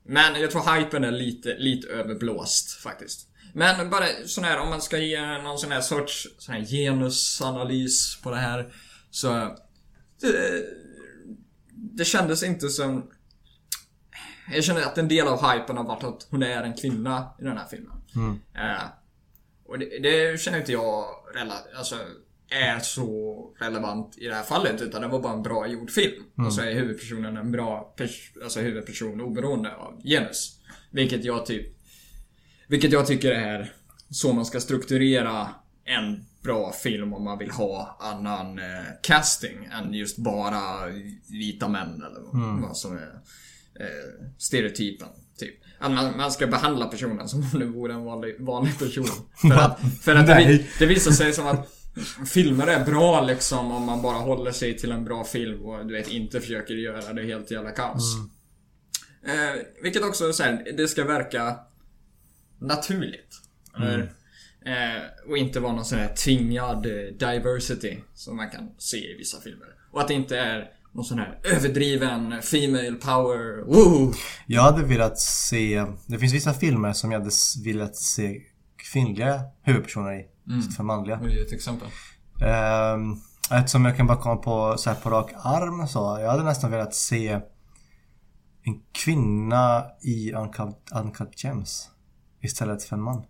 Speaker 2: men jag tror hypen är lite, lite överblåst faktiskt. Men bara sån här, om man ska ge någon sån här sorts sån här genusanalys på det här. Så... Det, det kändes inte som... Jag känner att en del av hypen har varit att hon är en kvinna i den här filmen. Eh, och det, det känner inte jag rela- alltså, är så relevant i det här fallet. Utan det var bara en bra gjord film. Och så är huvudpersonen en bra alltså huvudperson oberoende av genus. Vilket jag typ... Vilket jag tycker är så man ska strukturera en bra film om man vill ha annan eh, casting än just bara vita män eller vad, vad som är eh, stereotypen. Typ. Man, man ska behandla personen som om det vore en vanlig, vanlig person. För att, för att det, det visar sig som att filmer är bra liksom om man bara håller sig till en bra film och du vet inte försöker göra det helt jävla kaos. Eh, vilket också så här, det ska verka naturligt. Eller, eh, och inte vara någon sån här tvingad eh, diversity som man kan se i vissa filmer. Och att det inte är någon sån här överdriven female power. Woo!
Speaker 1: Jag hade velat se... Det finns vissa filmer som jag hade velat se kvinnliga huvudpersoner i. Istället för manliga.
Speaker 2: Vad är ett exempel?
Speaker 1: Um, ett som jag kan bara komma på så på rak arm så. Jag hade nästan velat se en kvinna i Uncut, Uncut Gems. Istället för en man.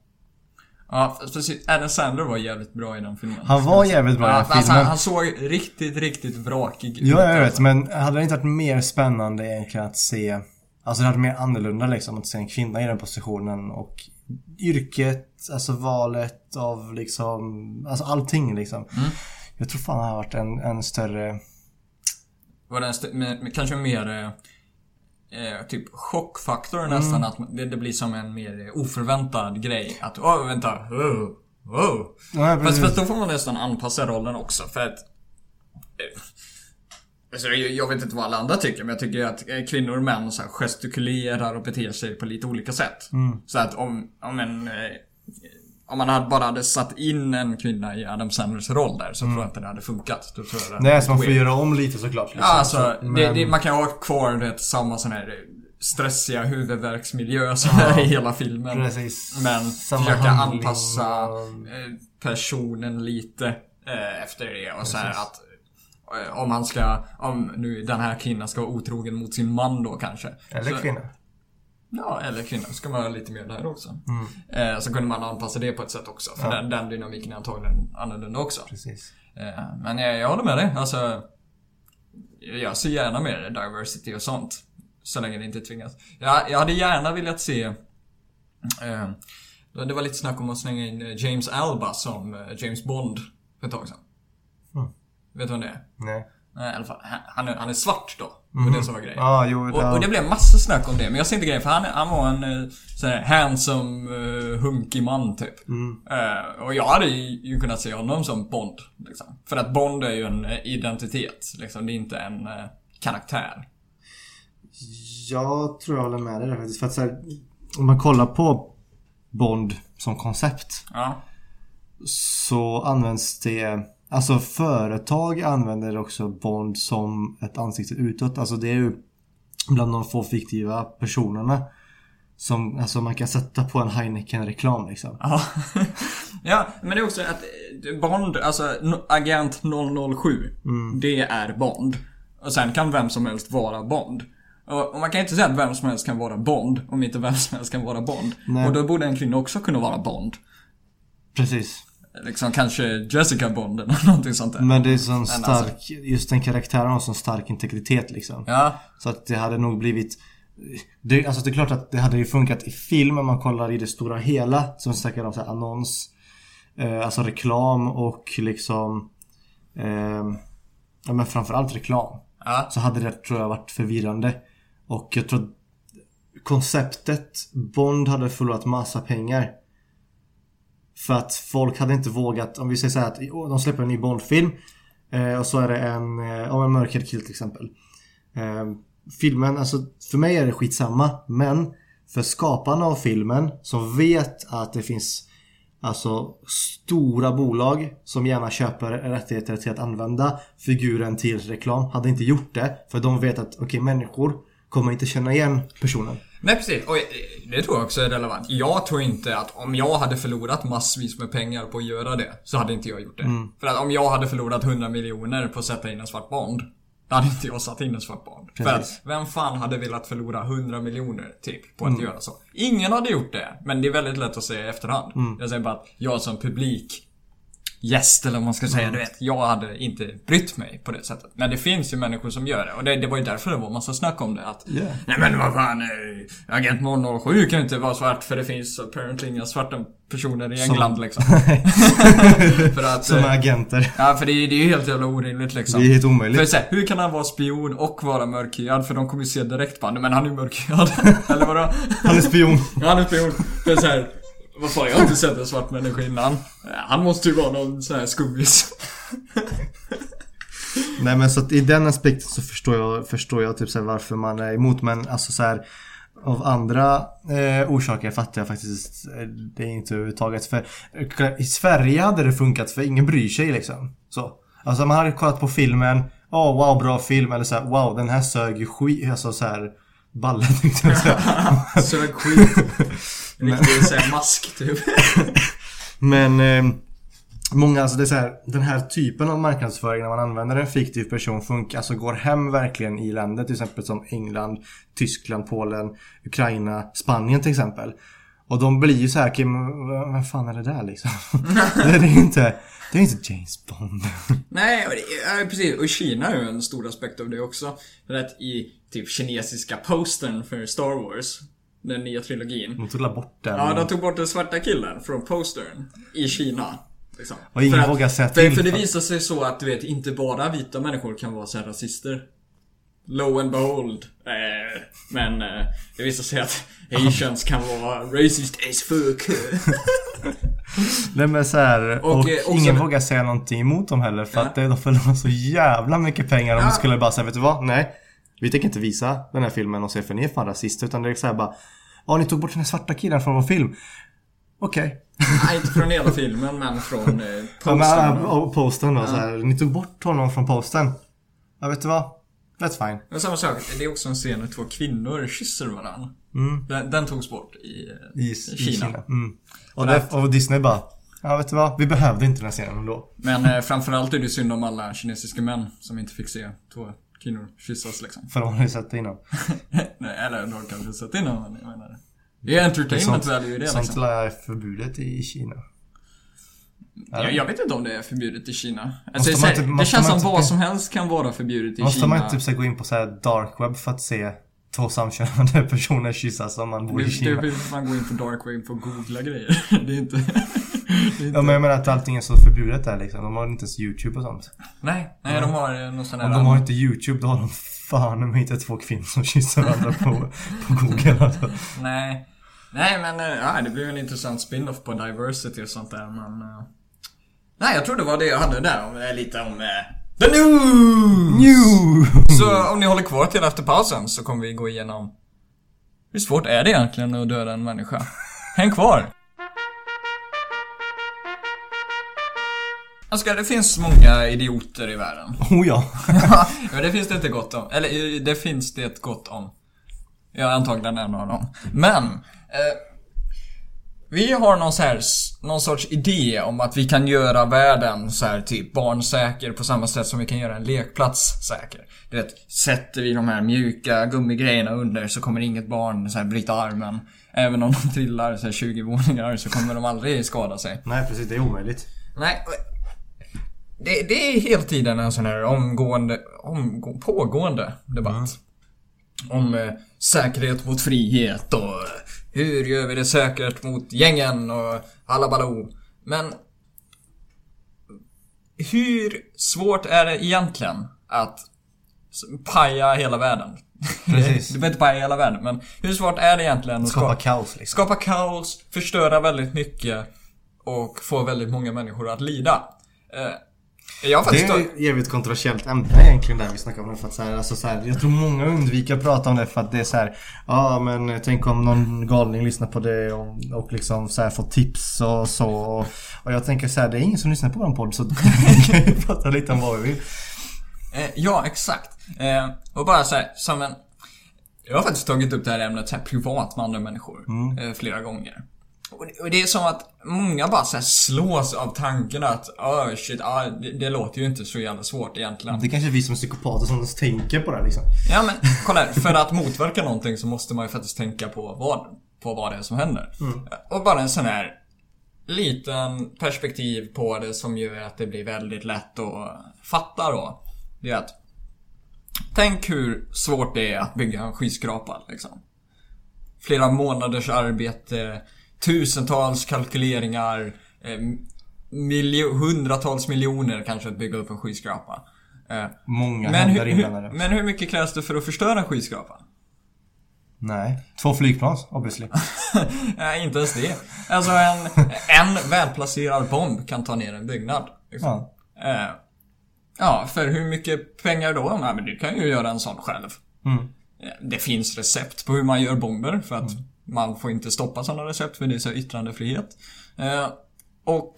Speaker 2: Ja, precis. Adam Sandler var jävligt bra i den filmen.
Speaker 1: Han var jävligt bra i den
Speaker 2: alltså,
Speaker 1: filmen.
Speaker 2: han, han såg riktigt, riktigt vrakig ut.
Speaker 1: Ja, jag vet.
Speaker 2: alltså.
Speaker 1: Men hade det inte varit mer spännande egentligen att se... Alltså det hade varit mer annorlunda liksom att se en kvinna i den positionen och yrket, alltså valet av liksom... Alltså allting liksom.
Speaker 2: Mm.
Speaker 1: Jag tror fan det hade varit en, en större...
Speaker 2: Var det en st- med, kanske mer eh, eh, typ chockfaktor
Speaker 1: Mm.
Speaker 2: nästan. Att det, det blir som en mer oförväntad grej. Att åh vänta, oh, oh.
Speaker 1: Ja,
Speaker 2: Fast, fast då får man nästan anpassa rollen också för att eh, Alltså, jag, vet inte vad alla andra tycker men jag tycker att eh, kvinnor och män så här gestikulerar och beter sig på lite olika sätt.
Speaker 1: Mm.
Speaker 2: Så att om, om en... Eh, om man hade, bara hade satt in en kvinna i Adam Sandlers roll där så tror jag inte det hade funkat. Då tror jag det
Speaker 1: Nej, så man får
Speaker 2: weird.
Speaker 1: göra om lite såklart. Liksom.
Speaker 2: Ja, alltså,
Speaker 1: Så,
Speaker 2: det,
Speaker 1: men-
Speaker 2: det, man kan ha kvar det, samma sån här stressiga huvudvärksmiljö som är i hela filmen.
Speaker 1: Precis.
Speaker 2: Men
Speaker 1: Samma
Speaker 2: försöka
Speaker 1: handling
Speaker 2: anpassa eh, personen lite eh, efter det och så här att eh, om han ska, om nu den här kvinnan ska vara otrogen mot sin man då kanske.
Speaker 1: Eller
Speaker 2: så,
Speaker 1: kvinna.
Speaker 2: Ja, eller kvinna. Ska man ha lite mer där också.
Speaker 1: Mm.
Speaker 2: Eh, så kunde man anpassa det på ett sätt också. För
Speaker 1: Ja.
Speaker 2: den, den dynamiken är antagligen annorlunda också.
Speaker 1: Precis.
Speaker 2: Eh, Men jag, jag håller med dig. Alltså, jag ser gärna mer diversity och sånt. Så länge det inte tvingas. Jag, jag hade gärna velat se... Eh, det var lite snack om att slänga in eh, James Alba som eh, James Bond för ett tag sedan.
Speaker 1: Mm.
Speaker 2: Vet du vem det är?
Speaker 1: Nej.
Speaker 2: Nej, i alla fall, han- är, han är svart då. Det var det som var grejen.
Speaker 1: Ja, jo.
Speaker 2: Och, och det blev massa snack om det, men jag ser inte grejen för han, han var en eh, sån här handsome, uh, hunkig man typ.
Speaker 1: Mm.
Speaker 2: Eh, och jag hade ju, ju kunnat se honom som Bond. Liksom. För att Bond är ju en eh, identitet. Liksom. Det är inte en eh, karaktär.
Speaker 1: Jag tror jag håller med dig där faktiskt. För att så här, om man kollar på Bond som koncept
Speaker 2: Ja.
Speaker 1: så används det Alltså företag använder också Bond som ett ansikte utåt. Alltså det är ju bland de få fiktiva personerna som alltså man kan sätta på en Heineken-reklam liksom.
Speaker 2: Ja. ja, men det är också att Bond, alltså Agent 007, det är Bond. Och sen kan vem som helst vara Bond. Och och man kan inte säga att vem som helst kan vara Bond, om inte vem som helst kan vara Bond.
Speaker 1: Nej.
Speaker 2: Och då borde en kvinna också kunna vara Bond.
Speaker 1: Precis.
Speaker 2: Liksom kanske Jessica Bond eller någonting sånt där.
Speaker 1: Men det är sån
Speaker 2: alltså-
Speaker 1: stark, just den karaktären har sån stark integritet liksom.
Speaker 2: Ja,
Speaker 1: Så att det hade nog blivit det, alltså det är klart att det hade ju funkat i film om man kollar i det stora hela. Som vi snackade om så här, annons. Eh, alltså reklam och liksom eh, Ja men framförallt reklam.
Speaker 2: ja.
Speaker 1: Så hade det tror jag varit förvirrande. Och jag tror att konceptet Bond hade förlorat massa pengar. För att folk hade inte vågat, om vi säger så här att de släpper en ny Bond-film. Eh, och så är det en, eh, om en mörkhyad kill till exempel. Eh, filmen, alltså för mig är det skitsamma. Men för skaparna av filmen som vet att det finns Alltså stora bolag som gärna köper rättigheter till att använda figuren till reklam hade inte gjort det. För de vet att okej människor kommer inte känna igen personen.
Speaker 2: Nej precis, och det tror jag också är relevant. Jag tror inte att om jag hade förlorat massvis med pengar på att göra det, så hade inte jag gjort det. För att om jag hade förlorat 100 miljoner på att sätta in en svart Bond, då hade inte jag satt in en svart Bond. För
Speaker 1: Precis.
Speaker 2: att vem fan hade velat förlora 100 miljoner typ på att göra så? Ingen hade gjort det, men det är väldigt lätt att säga i efterhand. Jag säger bara att jag som publik gäst eller vad man ska säga, du vet. Jag hade inte brytt mig på det sättet. Men det finns ju människor som gör det. Och det, det var ju därför det var massa snack om det. Att
Speaker 1: Yeah.
Speaker 2: Nej men vad fan, eh, Agent 007 kan ju inte vara svart för det finns apparently inga svarta personer i England liksom. för att...
Speaker 1: Som
Speaker 2: eh,
Speaker 1: agenter.
Speaker 2: Ja för det, är- det är ju helt jävla orimligt liksom.
Speaker 1: Det är helt
Speaker 2: För
Speaker 1: omöjligt.
Speaker 2: så här, hur kan han vara spion och vara mörkhyad? För de kommer ju se direkt bara, men han är ju mörkhyad. Eller vadå?
Speaker 1: Han är spion.
Speaker 2: Ja, han är spion. Det är så här, vad fan, jag har inte sett en svart människa innan. Han måste ju vara någon sån här skuggis.
Speaker 1: Nej men så att i den aspekten så förstår jag, förstår jag typ så här varför man är emot men alltså så här av andra eh, orsaker fattar jag faktiskt eh, det inte överhuvudtaget. För i Sverige hade det funkat för ingen bryr sig liksom. Så. Alltså man hade kollat på filmen, åh wow bra film eller så här, wow den här sög ju skit, alltså så här ballet tänkte jag säga.
Speaker 2: Sög skit. Riktig såhär mask typ.
Speaker 1: Men eh, Många, alltså det är så här, den här typen av marknadsföring när man använder en fiktiv person funkar, alltså går hem verkligen i länder till exempel som England, Tyskland, Polen, Ukraina, Spanien till exempel. Och de blir ju så här, okej men vad- vad fan är det där liksom? det är inte, det är inte James Bond.
Speaker 2: Nej, och det, ja, precis. Och Kina är ju en stor aspekt av det också. För att i typ kinesiska postern för Star Wars, den nya trilogin.
Speaker 1: De tog bort den.
Speaker 2: Ja, de tog bort den svarta killen från postern i Kina. Liksom.
Speaker 1: Och ingen
Speaker 2: För
Speaker 1: vågar säga till.
Speaker 2: för det visar sig så att du vet, inte bara vita människor kan vara så här rasister. Low and behold. Eh, men eh, det visar sig att asians kan vara racist as fuck.
Speaker 1: Nej men så här, och,
Speaker 2: Och, eh, också
Speaker 1: ingen
Speaker 2: det-
Speaker 1: vågar säga någonting emot dem heller för
Speaker 2: Ja.
Speaker 1: att de förlorar så jävla mycket pengar om
Speaker 2: Ja.
Speaker 1: de skulle bara säga vet du vad? Nej. Vi tänker inte visa den här filmen och säga för ni är fan rasister utan det är så här bara Ja ni tog bort den här svarta killen från vår film. Okej.
Speaker 2: Nej, inte från hela filmen, men från eh,
Speaker 1: Ja, men, och posten då så här. Ni tog bort honom från posten. Ja vet du vad? That's fine.
Speaker 2: Men samma sak, det är också en scen när två kvinnor kysser varandra. Den, den togs bort i, eh,
Speaker 1: I, i
Speaker 2: Kina.
Speaker 1: Kina. Mm. Och, det, och Disney bara Ja vet du vad? Vi behövde inte den här scenen ändå.
Speaker 2: Men eh, framförallt är det synd om alla kinesiska män som inte fick se två kvinnor kyssas liksom.
Speaker 1: För de har ju sett det innan.
Speaker 2: Nej, eller de kanske sett innan, men jag menar det. Det är entertainment value i det
Speaker 1: sånt
Speaker 2: liksom.
Speaker 1: lär är förbjudet i Kina.
Speaker 2: Jag, jag vet inte om det är förbjudet i Kina. Alltså,
Speaker 1: Måste
Speaker 2: det,
Speaker 1: man inte-
Speaker 2: det
Speaker 1: måste
Speaker 2: känns
Speaker 1: man
Speaker 2: som
Speaker 1: inte-
Speaker 2: vad som helst kan vara förbjudet i
Speaker 1: Måste
Speaker 2: Kina.
Speaker 1: man inte typ så gå in på så dark web för att se två samkönade personer kyssas om man bor i Kina?
Speaker 2: du vill fan gå in på dark web för att googla grejer. Det är inte...
Speaker 1: Ja men jag menar att allting är så förbjudet där liksom. De har inte ens YouTube och sånt.
Speaker 2: Nej, nej de har eh, någon sån här...
Speaker 1: Om de har inte YouTube då har de fan de inte två kvinnor som kysser varandra på, på Google alltså.
Speaker 2: Nej. Nej men, eh, ja, det blir en intressant spin-off på diversity och sånt där men... eh, Nej, jag tror det var det jag hade där. Om, lite om... The news!
Speaker 1: New!
Speaker 2: Så om ni håller kvar till efter pausen så kommer vi gå igenom... Hur svårt är det egentligen att döda en människa? Häng kvar! Oskar, det finns många idioter i världen.
Speaker 1: Oh ja.
Speaker 2: Men det finns det inte gott om. Eller eh, det finns det gott om. Jag är antagligen en av dem. Men, eh, vi har någon, så här, någon sorts idé om att vi kan göra världen så här typ barnsäker på samma sätt som vi kan göra en lekplats säker. Du vet, sätter vi de här mjuka gummigrejerna under så kommer inget barn så här bryta armen. Även om de trillar så här 20 våningar så kommer de aldrig skada sig.
Speaker 1: Nej precis, det är omöjligt.
Speaker 2: Nej. Det, det är hela tiden en sån här omgående, omgå, pågående debatt. Om eh, säkerhet mot frihet och eh, hur gör vi det säkert mot gängen och alla baloo. Men hur svårt är det egentligen att paja hela världen?
Speaker 1: Precis.
Speaker 2: du behöver inte paja hela världen, men hur svårt är det egentligen att
Speaker 1: Skapa
Speaker 2: skapa,
Speaker 1: kaos liksom.
Speaker 2: skapa kaos, förstöra väldigt mycket och få väldigt många människor att lida? Jag
Speaker 1: Det är ett jävligt kontroversiellt ämne egentligen där vi snackar om det för att så här, alltså så här, Jag tror många undviker att prata om det för att det är så här. Ja men tänk om någon galning lyssnar på det och, och liksom så här får tips och så och, och jag tänker så här, det är ingen som lyssnar på vår podd så vi kan ju prata lite om vad vi vill.
Speaker 2: Eh, ja, exakt. Eh, och bara så här, som en... Jag har faktiskt tagit upp det här ämnet så här, privat med andra människor eh, flera gånger. Och det, är som att många bara så slås av tanken att oh, shit, ah, det, det låter ju inte så jävla svårt egentligen.
Speaker 1: Det kanske är vi som är psykopater som tänker på det liksom.
Speaker 2: Ja men kolla här, för att motverka någonting så måste man ju faktiskt tänka på vad, på vad det är som händer. Och bara en sån här liten perspektiv på det som gör att det blir väldigt lätt att fatta då. Det är att Tänk hur svårt det är att bygga en skyskrapa liksom. Flera månaders arbete, tusentals kalkyleringar, eh, miljo- hundratals miljoner kanske att bygga upp en skyskrapa. Eh,
Speaker 1: Många
Speaker 2: men
Speaker 1: händer inblandade.
Speaker 2: men hur mycket krävs det för att förstöra en skyskrapa?
Speaker 1: Nej. Två flygplan, obviously.
Speaker 2: Nej, inte ens det. Alltså en, en välplacerad bomb kan ta ner en byggnad. Liksom.
Speaker 1: Ja.
Speaker 2: Eh, ja, för hur mycket pengar då? Nej, men du kan ju göra en sån själv.
Speaker 1: Mm.
Speaker 2: Eh, Det finns recept på hur man gör bomber för att man får inte stoppa sådana recept för det är så yttrandefrihet. Eh, och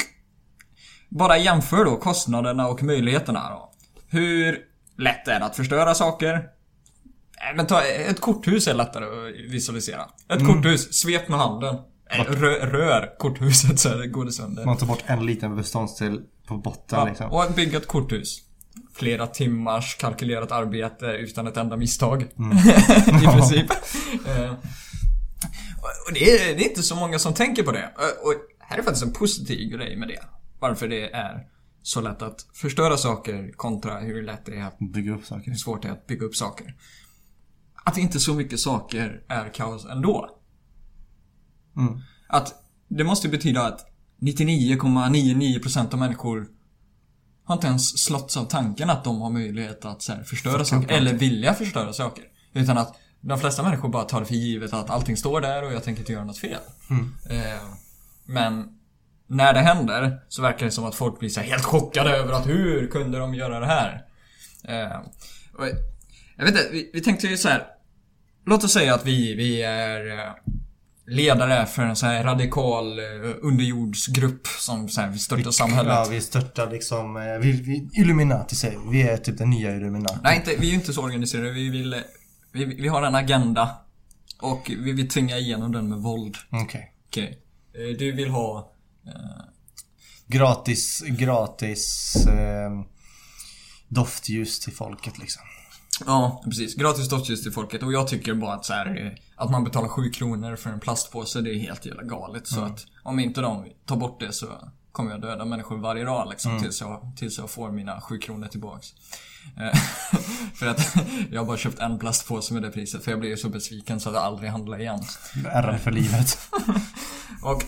Speaker 2: bara jämför då kostnaderna och möjligheterna då. Hur lätt är det att förstöra saker? Eh, Men ta, ett korthus är lättare att visualisera. Ett korthus, svep med handen. Eh, Rö, rör korthuset så det går det sönder.
Speaker 1: Man tar bort en liten beståndsdel på botten
Speaker 2: Ja,
Speaker 1: liksom.
Speaker 2: och bygga ett korthus. Flera timmars kalkylerat arbete utan ett enda misstag. I princip. Och det är, det är inte så många som tänker på det. Och här är faktiskt en positiv grej med det. Varför det är så lätt att förstöra saker kontra hur lätt det är att
Speaker 1: Bygga upp saker.
Speaker 2: hur svårt det är att bygga upp saker. Att inte så mycket saker är kaos ändå.
Speaker 1: Mm.
Speaker 2: Att det måste betyda att 99,99% av människor har inte ens slåtts av tanken att de har möjlighet att så här, förstöra saker. Eller vilja förstöra saker. Utan att de flesta människor bara tar det för givet att allting står där och jag tänker inte göra något fel.
Speaker 1: Mm.
Speaker 2: Eh, men när det händer så verkar det som att folk blir så helt chockade över att hur kunde de göra det här? Eh, jag vet inte, vi, vi tänkte ju så här. Låt oss säga att vi, vi är eh, ledare för en så här radikal underjordsgrupp som så här, vill störta samhället.
Speaker 1: Ja, vi störtar liksom... Vi, vi, Illuminati säger vi. Vi är typ den nya Illuminati.
Speaker 2: Nej, inte, vi är ju inte så organiserade. Vi vill... Vi, vi har en agenda. Och vi vill tvinga igenom den med våld.
Speaker 1: Okej.
Speaker 2: Okej. Eh, Du vill ha... eh,
Speaker 1: Gratis, gratis eh, doftljus till folket liksom.
Speaker 2: Ja, precis. Gratis doftljus till folket. Och jag tycker bara att så här, eh, Att man betalar 7 kronor för en plastpåse, det är helt jävla galet. Så att om inte de tar bort det så kommer jag döda människor varje dag liksom. Tills, jag, tills jag får mina 7 kronor tillbaks. Eh, för att jag har bara köpt en plastpåse med det priset. För jag ju så besviken så att jag aldrig handlar igen.
Speaker 1: Ärrad för livet.
Speaker 2: Och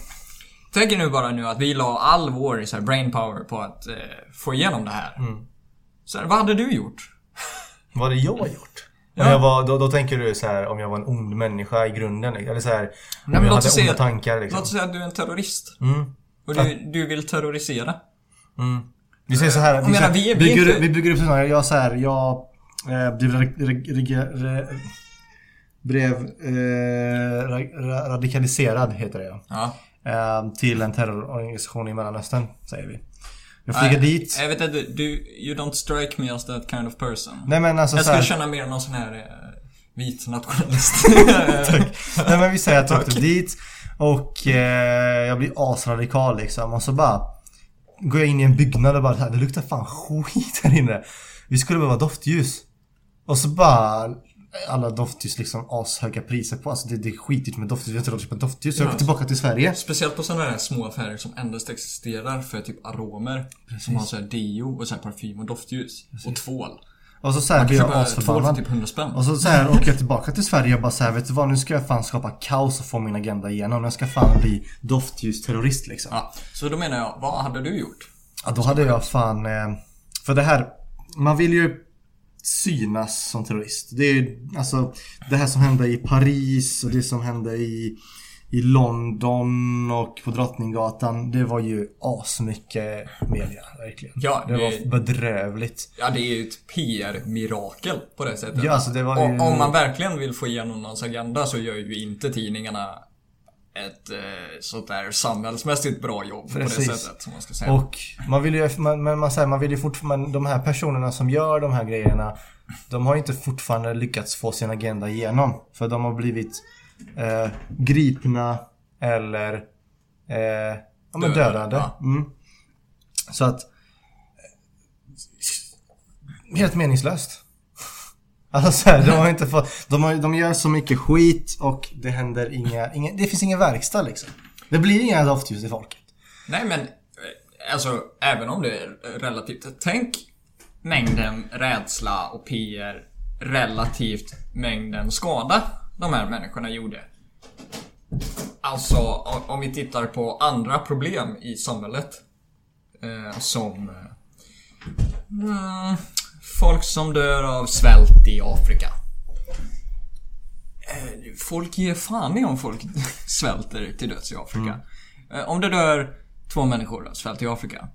Speaker 2: tänk er nu bara nu att vi la all vår så här, brainpower på att eh, få igenom det här. Så här, vad hade du gjort?
Speaker 1: Vad hade jag gjort?
Speaker 2: Ja.
Speaker 1: Var, då, då tänker du så här om jag var en ond människa i grunden. Eller så här, om
Speaker 2: men
Speaker 1: jag hade onda tankar liksom.
Speaker 2: Låt oss säga att du är en terrorist.
Speaker 1: Mm.
Speaker 2: Och du, du vill terrorisera.
Speaker 1: Mm. Vi säger så här, vi,
Speaker 2: menar,
Speaker 1: så
Speaker 2: vi är- vi
Speaker 1: bygger,
Speaker 2: inte-
Speaker 1: vi bygger upp så här, jag så här, jag eh, blev, ra- ra- blev eh, ra- ra- radikaliserad, heter det ja. Eh, till en terrororganisation i Mellanöstern, säger vi. Jag flyger
Speaker 2: Nej,
Speaker 1: dit.
Speaker 2: Jag vet inte, du, you don't strike me as that kind of person.
Speaker 1: Nej men alltså
Speaker 2: jag
Speaker 1: här,
Speaker 2: skulle känna mer någon sån här eh, vit nationalist.
Speaker 1: Nej men vi säger att jag åkte dit och eh, jag blir asradikal liksom och så bara Går jag in i en byggnad och bara så här, det luktar fan skit här inne. Vi skulle behöva doftljus. Och så bara alla doftljus liksom ashöga priser på. Alltså det, det är skitdyrt med doftljus. Vi har inte råd att köpa doftljus. Så jag
Speaker 2: Ja.
Speaker 1: åker tillbaka till Sverige.
Speaker 2: Speciellt på sådana här små affärer som endast existerar för typ aromer. Som har så här deo och så här parfym och doftljus. Och tvål.
Speaker 1: Och så, så här blir jag asförbannad.
Speaker 2: typ 100 spänn.
Speaker 1: Och så, så här åker jag tillbaka till Sverige och bara så här, vet du vad? Nu ska jag fan skapa kaos och få min agenda igenom. Jag ska fan bli doftljusterrorist liksom.
Speaker 2: Ja, så då menar jag, vad hade du gjort?
Speaker 1: Ja, då hade jag fan... Eh, för det här... Man vill ju synas som terrorist. Det är ju alltså det här som hände i Paris och det som hände i, i London och på Drottninggatan. Det var ju asmycket media, verkligen.
Speaker 2: Ja,
Speaker 1: det,
Speaker 2: det-
Speaker 1: var bedrövligt.
Speaker 2: Ja, det är ju ett PR-mirakel på det sättet.
Speaker 1: Ja, alltså det var ju...
Speaker 2: Om, man verkligen vill få igenom någons agenda så gör ju inte tidningarna ett eh, sånt där samhällsmässigt bra jobb på det
Speaker 1: Precis.
Speaker 2: sättet som man ska säga.
Speaker 1: Och man vill ju, man, men man, säger, man vill ju fortfarande, de här personerna som gör de här grejerna, de har ju inte fortfarande lyckats få sin agenda igenom. För de har blivit eh, gripna eller eh, ja, men
Speaker 2: Dödade, ja.
Speaker 1: Mm. Så att eh, Helt meningslöst. Alltså så här, de har inte fått, de, har, de gör så mycket skit och det händer inga, inga det finns ingen verkstad liksom. Det blir inga doftljus i folket.
Speaker 2: Nej men, eh, alltså även om det är relativt. Tänk mängden rädsla och PR relativt mängden skada de här människorna gjorde. Alltså om vi tittar på andra problem i samhället. Eh, som eh, mm, folk som dör av svält i Afrika. Eh, Folk ger fan i om folk svälter till döds i Afrika. Eh, Om det dör två människor av svält i Afrika.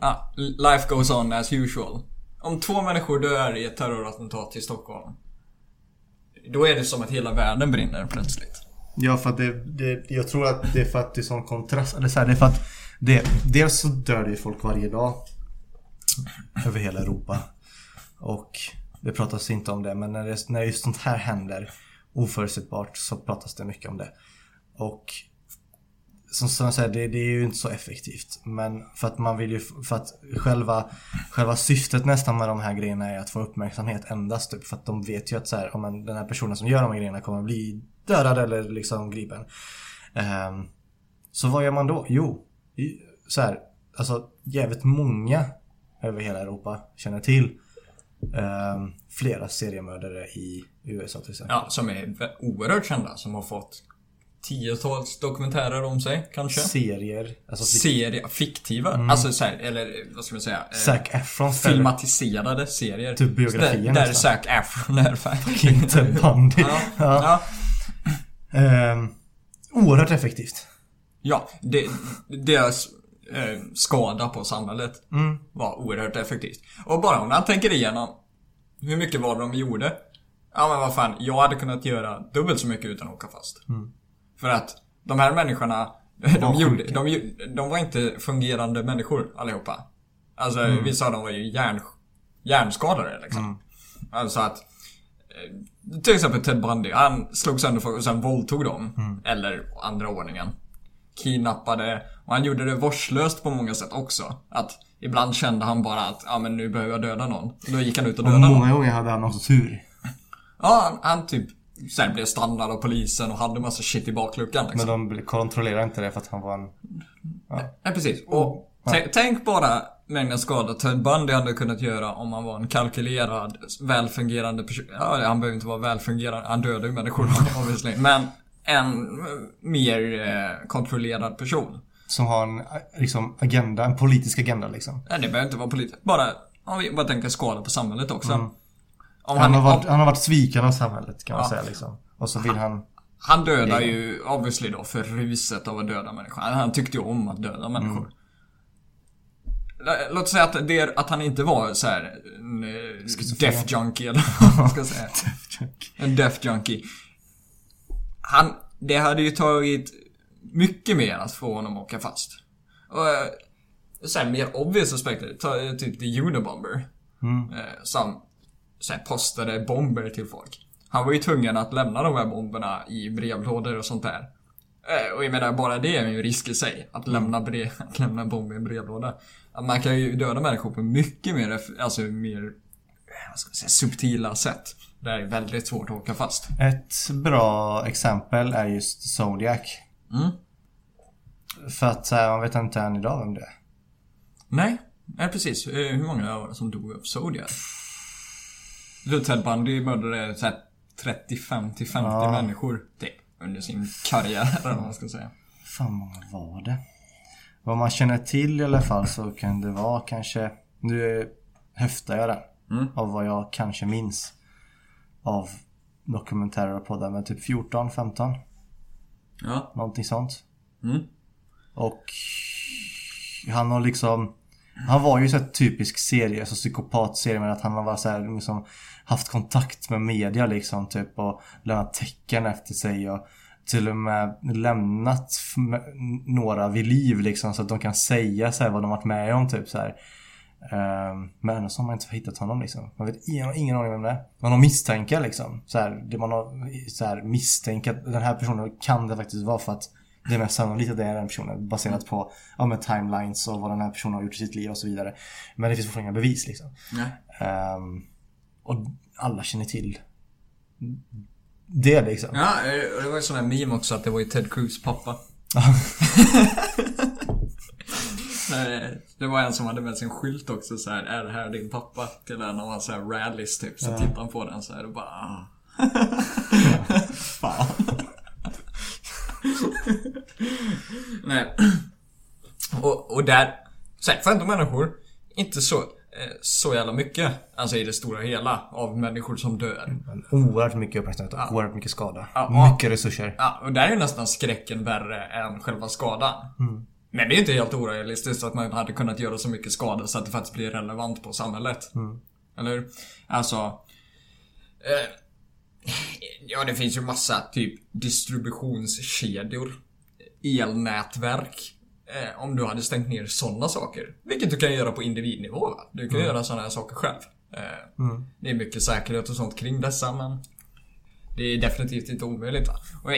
Speaker 2: Ah, life goes on as usual. Om två människor dör i ett terrorattentat i Stockholm. Då är det som att hela världen brinner plötsligt.
Speaker 1: Ja, för att det, det, jag tror att det är för att det är sån kontrast. Eller så här, det är för att det, dels så dör det ju folk varje dag. Över hela Europa. Och det pratas inte om det, men när, det, när just sånt här händer oförutsägbart så pratas det mycket om det. Och som, som jag säger, det, det är ju inte så effektivt. Men för att man vill ju, för att själva, själva syftet nästan med de här grejerna är att få uppmärksamhet endast typ. För att de vet ju att så här, om man, den här personen som gör de här grejerna kommer bli dödad eller liksom gripen. Um, så vad gör man då? Jo, så här, alltså jävligt många över hela Europa känner till um, flera seriemördare i USA till exempel.
Speaker 2: Ja, som är oerhört kända. Som har fått tiotals dokumentärer om sig, kanske.
Speaker 1: Serier. Alltså
Speaker 2: Serier, fiktiva. Alltså så här, eller vad ska man säga? eh,
Speaker 1: Zac Efron ställer
Speaker 2: Filmatiserade serier.
Speaker 1: Typ biografier
Speaker 2: Där, där. Zac Efron är fan.
Speaker 1: Ted Bundy.
Speaker 2: Ja,
Speaker 1: Ja.
Speaker 2: ja.
Speaker 1: Ehm, oerhört effektivt.
Speaker 2: Ja, det, deras eh, skada på samhället
Speaker 1: Mm.
Speaker 2: var oerhört effektivt. Och bara om man tänker igenom hur mycket var det de gjorde? Ja men vad fan, jag hade kunnat göra dubbelt så mycket utan att åka fast. För att de här människorna, de,
Speaker 1: var
Speaker 2: gjorde, de, de var inte fungerande människor allihopa. Alltså vissa av dem var ju hjärn, hjärnskadade liksom. Alltså att eh, till exempel Ted Bundy, han slog sönder folk och sen våldtog dem. Eller andra ordningen. Kidnappade. Och han gjorde det vårdslöst på många sätt också. Att ibland kände han bara att, ja men nu behöver jag döda någon. Då gick han ut och
Speaker 1: Och
Speaker 2: dödade någon.
Speaker 1: många gånger hade han också tur.
Speaker 2: Ja, han, han typ sen blev stannad av polisen och hade massa shit i bakluckan liksom.
Speaker 1: Men de kontrollerade inte det för att han var en...
Speaker 2: Ja, precis. Och tä- tänk bara mängden skada Ted Bundy hade kunnat göra om han var en kalkylerad, välfungerande person. Ja, han behöver inte vara välfungerande. Han dödar ju människor obviously. Men en mer eh, kontrollerad person.
Speaker 1: Som har en liksom, agenda, en politisk agenda liksom.
Speaker 2: Nej, det behöver inte vara politiskt. Bara, om vi bara tänker skada på samhället också. Om
Speaker 1: Han
Speaker 2: han,
Speaker 1: har, varit,
Speaker 2: om,
Speaker 1: han har varit sviken av samhället kan man
Speaker 2: Ja.
Speaker 1: säga liksom. Och så vill han...
Speaker 2: han dödar ju obviously då för ruset av att döda människor. Han, tyckte ju om att döda människor. Lå- Låt säga att, det, att han inte var så här en eh, death junkie eller vad man ska säga. En death junkie. Han, det hade ju tagit mycket mer att få honom att åka fast. Och eh, sen mer obvious aspekter, ta typ The Unabomber. Eh, som så postade bomber till folk. Han var ju tvungen att lämna de här bomberna i brevlådor och sånt där. Eh, Och jag menar, bara det är ju en risk i sig. Att lämna, brev, att lämna bomb i en brevlåda. Man kan ju döda människor på mycket mer, alltså mer, eh, vad ska man säga, subtila sätt. Det är väldigt svårt att åka fast.
Speaker 1: Ett bra exempel är just Zodiac.
Speaker 2: Mm.
Speaker 1: För att här, man vet inte än idag vem det är.
Speaker 2: Nej, nej precis. Eh, Hur många som dog av Zodiac? Du, Ted Bundy mördade så här 30, 50, 50
Speaker 1: Ja.
Speaker 2: människor typ, under sin karriär eller vad man ska säga.
Speaker 1: fan många var det? Vad man känner till i alla fall så kan det vara kanske, nu höftar jag det.
Speaker 2: Mm.
Speaker 1: Av vad jag kanske minns. Av dokumentärer och poddar, men typ 14, 15.
Speaker 2: Ja.
Speaker 1: Någonting sånt.
Speaker 2: Mm.
Speaker 1: Och han har liksom han var ju så här typisk serie, alltså psykopatserie med att han har så här, liksom, haft kontakt med media liksom typ och lämnat tecken efter sig och till och med lämnat några vid liv liksom så att de kan säga så här, vad de varit med om typ så här. Ehm, men ändå så har man inte hittat honom liksom. Man vet ingen, ingen aning vem det är. Man har misstankar liksom. Så här, det man har så här, misstänkt att den här personen kan det faktiskt vara för att det är mest sannolikt att det är den personen baserat på ja, med timelines och vad den här personen har gjort i sitt liv och så vidare. Men det finns fortfarande inga bevis liksom. Ehm, och alla känner till det liksom.
Speaker 2: Ja, eh, det var ju sån här meme också att det var ju Ted Cruz pappa. Nej, Det var en som hade med sin skylt också så här, är det här din pappa? Till en av hans rallys typ. Så tittade han på den så här och bara... ah. Fan. Nej. Och, och där, här, 15 människor, inte så, eh, så jävla mycket. Alltså i det stora hela av människor som dör.
Speaker 1: Oerhört mycket uppmärksamhet och oerhört mycket skada.
Speaker 2: Ja, ja.
Speaker 1: mycket resurser.
Speaker 2: Ja, och där är ju nästan skräcken värre än själva skadan. Men det är ju inte helt orealistiskt att man hade kunnat göra så mycket skada så att det faktiskt blir relevant på samhället. Eller hur? Alltså... Eh, ja, det finns ju massa typ distributionskedjor. Elnätverk. Eh, om du hade stängt ner sådana saker. Vilket du kan göra på individnivå. Va? Du kan göra sådana här saker själv. Eh, Det är mycket säkerhet och sånt kring dessa men det är definitivt inte omöjligt va. Och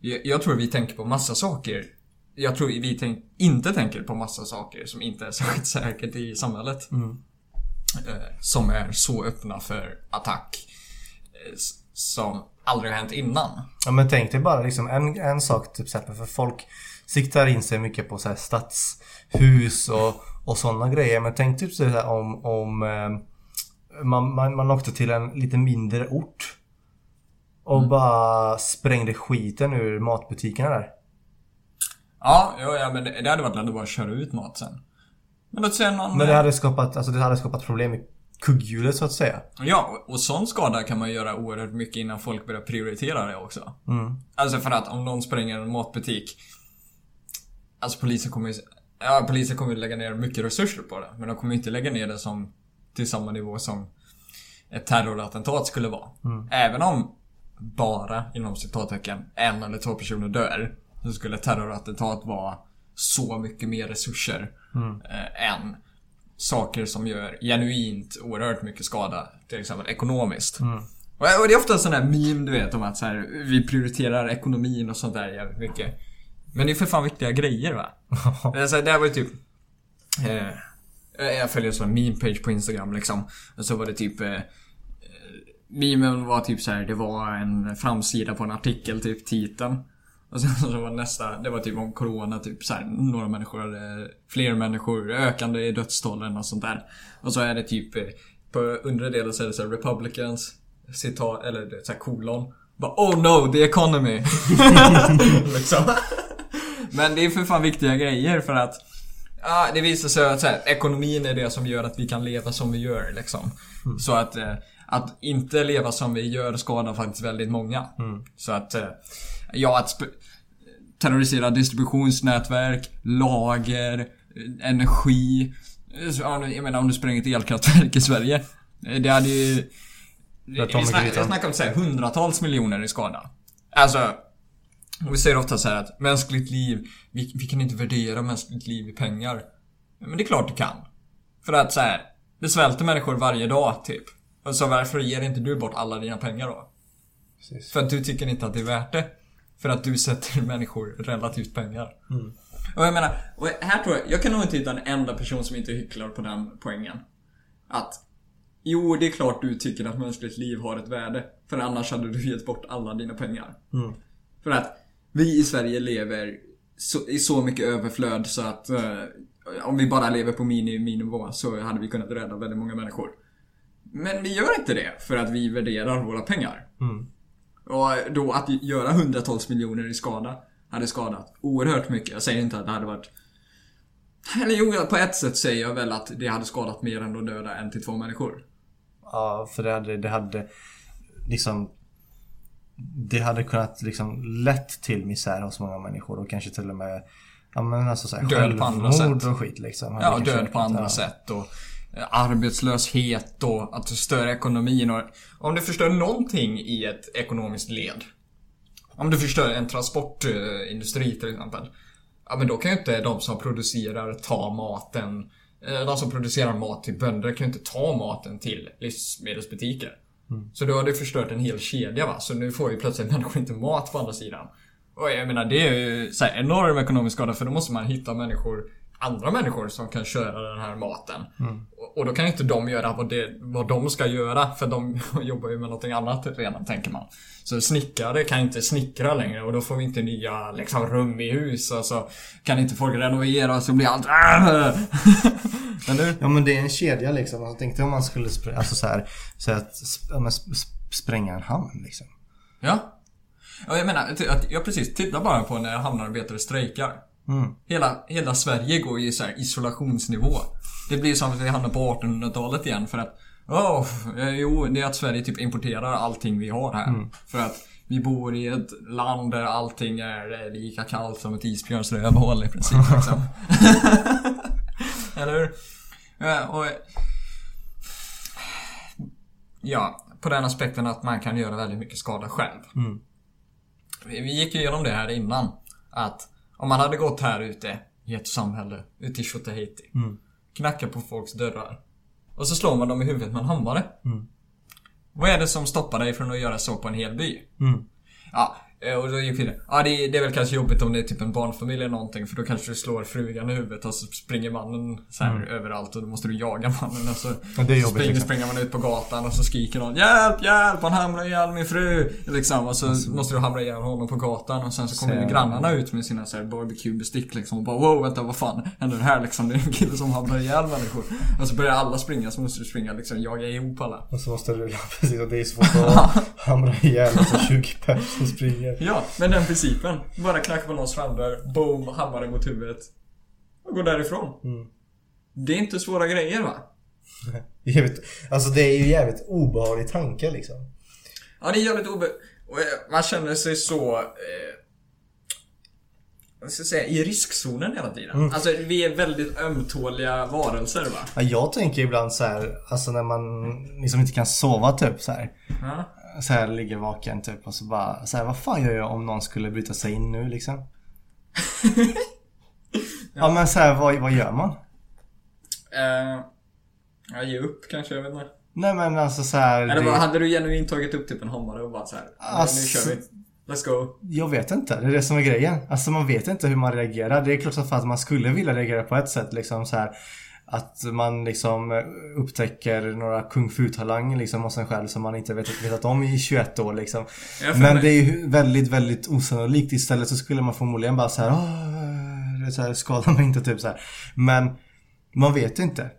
Speaker 2: jag, jag tror vi tänker på massa saker. Jag tror vi tänk, inte tänker på massa saker som inte är särskilt säkert i samhället. Eh, som är så öppna för attack. Som aldrig har hänt innan.
Speaker 1: Ja men tänk dig bara liksom en, en sak till exempel för folk siktar in sig mycket på så här stadshus och, och sådana grejer. Men tänk typ så här om, om eh, man, man, man åkte till en lite mindre ort och bara sprängde skiten ur matbutikerna där.
Speaker 2: Ja, ja, ja men det, det hade varit lätt att bara köra ut mat sen. Men låt säga någon...
Speaker 1: Men det hade skapat, alltså det hade skapat problem i kugghjulet så att säga.
Speaker 2: Ja, och- sån skada kan man göra oerhört mycket innan folk börjar prioritera det också. Alltså för att om någon spränger en matbutik Alltså polisen kommer ju... Ja, polisen kommer ju lägga ner mycket resurser på det. Men de kommer ju inte lägga ner det som till samma nivå som ett terrorattentat skulle vara. Även om bara, inom citattecken, en eller två personer dör. Så skulle ett terrorattentat vara så mycket mer resurser eh, än saker som gör genuint oerhört mycket skada. Till exempel ekonomiskt. Och och det är ofta sån här meme du vet om att så här, vi prioriterar ekonomin och sånt där jävligt mycket. Men det är för fan viktiga grejer va? det, är så här, det här var ju typ... Eh, jag följer en sån här meme-page på Instagram liksom. Och så var det typ... Eh, memen var typ så här, det var en framsida på en artikel, typ titeln. Och sen så var nästa, det var typ om Corona, typ så här, några människor hade, fler människor, ökande i dödstalen och sånt där. Och så är det typ, eh, på undre delen så är det så här, Republicans, citat, eller det är så här kolon. Bara oh no, the economy. liksom. Men det är för fan viktiga grejer för att Ja, det visar sig att så här, ekonomin är det som gör att vi kan leva som vi gör liksom. Så att, eh, att inte leva som vi gör skadar faktiskt väldigt många. Så att, eh, ja att terrorisera distributionsnätverk, lager, eh, energi. Jag menar om du spränger ett elkraftverk i Sverige. eh, Det hade ju...
Speaker 1: Jag
Speaker 2: Vi snackar, om så här, hundratals miljoner i skada. Alltså, vi säger ofta så här att mänskligt liv, vi, vi kan inte värdera mänskligt liv i pengar. Men det är klart du kan. För att så här, det svälter människor varje dag typ. Och så varför ger inte du bort alla dina pengar då?
Speaker 1: Precis.
Speaker 2: För att du tycker inte att det är värt det. För att du sätter människor relativt pengar. Och jag menar, och här tror jag, jag kan nog inte hitta en enda person som inte hycklar på den poängen. Att Jo, det är klart du tycker att mänskligt liv har ett värde. För annars hade du gett bort alla dina pengar.
Speaker 1: Mm.
Speaker 2: För att vi i Sverige lever så, i så mycket överflöd så att eh, om vi bara lever på miniminivå så hade vi kunnat rädda väldigt många människor. Men vi gör inte det för att vi värderar våra pengar.
Speaker 1: Mm.
Speaker 2: Och då att göra hundratals miljoner i skada hade skadat oerhört mycket. Jag säger inte att det hade varit... Eller jo, på ett sätt säger jag väl att det hade skadat mer än att döda en till två människor.
Speaker 1: Ja, för det hade, det hade liksom Det hade kunnat liksom lett till misär hos många människor och kanske till och med Ja men alltså såhär
Speaker 2: Död på andra sätt.
Speaker 1: och skit liksom.
Speaker 2: Ja, död på andra sätt och arbetslöshet och att störa ekonomin och om du förstör någonting i ett ekonomiskt led. Om du förstör en transportindustri till exempel. Ja men då kan ju inte de som producerar ta maten eh, De som producerar mat till bönder kan ju inte ta maten till livsmedelsbutiker. Så då har du förstört en hel kedja va. Så nu får ju plötsligt människor inte mat på andra sidan. Och jag menar det är ju så här enorm ekonomisk skada för då måste man hitta människor andra människor som kan köra den här maten. Och, och då kan inte de göra vad, det, vad de ska göra för de jobbar ju med någonting annat redan tänker man. Så snickare kan inte snickra längre och då får vi inte nya liksom, rum i hus och så kan inte folk renovera så blir allt... Eller?
Speaker 1: Ja men det är en kedja liksom. Alltså, tänk dig om man skulle spr- alltså, så här, så att, sp- spränga en hamn liksom.
Speaker 2: Ja. Ja, jag menar, att jag precis, titta bara på när hamnarbetare strejkar.
Speaker 1: Mm.
Speaker 2: Hela, hela Sverige går ju i så här isolationsnivå. Det blir som att vi hamnar på 1800-talet igen för att eh, jo, det är att Sverige typ importerar allting vi har här. För att vi bor i ett land där allting är eh, lika kallt som ett isbjörns rövhål i princip. Liksom. Eller hur? Ja, och, ja, på den aspekten att man kan göra väldigt mycket skada själv.
Speaker 1: Mm.
Speaker 2: Vi gick ju igenom det här innan. Att om man hade gått här ute i ett samhälle, ute i Tjotahejti.
Speaker 1: Mm.
Speaker 2: Knackar på folks dörrar. Och så slår man dem i huvudet med en hammare.
Speaker 1: Mm.
Speaker 2: Vad är det som stoppar dig från att göra så på en hel by?
Speaker 1: Mm.
Speaker 2: Ja, och då gick vi det. Ja, det, är- det är väl kanske jobbigt om det är typ en barnfamilj eller någonting för då kanske du slår frugan i huvudet och så springer mannen så här överallt och då måste du jaga mannen och så
Speaker 1: Mm. Ja, det är jobbigt,
Speaker 2: springer,
Speaker 1: liksom.
Speaker 2: springer man ut på gatan och så skriker någon Hjälp, hjälp, han hamrar ihjäl min fru! Liksom, och så måste du hamra ihjäl honom på gatan och sen så kommer grannarna ut med sina så här barbecue-bestick liksom och bara wow, vänta vad fan händer här liksom? Det är en kille som hamrar ihjäl människor. Och så börjar alla springa så måste du springa liksom, jaga ihop alla.
Speaker 1: Och så måste du, ja precis, och det är svårt att hamra ihjäl alltså 20 pers som springer.
Speaker 2: Ja, men den principen. Bara knacka på någons framdörr, boom, hammare mot huvudet. Och gå därifrån.
Speaker 1: Mm.
Speaker 2: Det är inte svåra grejer va?
Speaker 1: Jävligt, alltså det är ju jävligt obehaglig tanke liksom.
Speaker 2: Ja, det är jävligt obe... Och eh, man känner sig så... Eh, vad ska jag säga? I riskzonen hela tiden. Alltså, vi är väldigt ömtåliga varelser va?
Speaker 1: Ja, jag tänker ibland så här, alltså när man liksom inte kan sova typ så här.
Speaker 2: Ja.
Speaker 1: Så här ligger vaken typ och så bara så här, vad fan gör jag om någon skulle bryta sig in nu liksom? ja. men så här, vad, vad gör man?
Speaker 2: Eh, jag ger upp kanske, jag vet inte.
Speaker 1: Nej men alltså så här,
Speaker 2: Eller
Speaker 1: det,
Speaker 2: bara, hade du genuint tagit upp typ en hammare och bara så här.
Speaker 1: Alltså-
Speaker 2: Nu kör vi. Let's go.
Speaker 1: Jag vet inte, det är det som är grejen. Alltså man vet inte hur man reagerar. Det är klart som fan att man skulle vilja reagera på ett sätt liksom så här. Att man liksom eh, upptäcker några kung fu-talanger liksom hos en själv som man inte vet, vetat om i 21 år liksom. Men det är ju väldigt, väldigt osannolikt. Istället så skulle man förmodligen bara så här, "Åh, så här skada mig inte typ så här. Men man vet inte.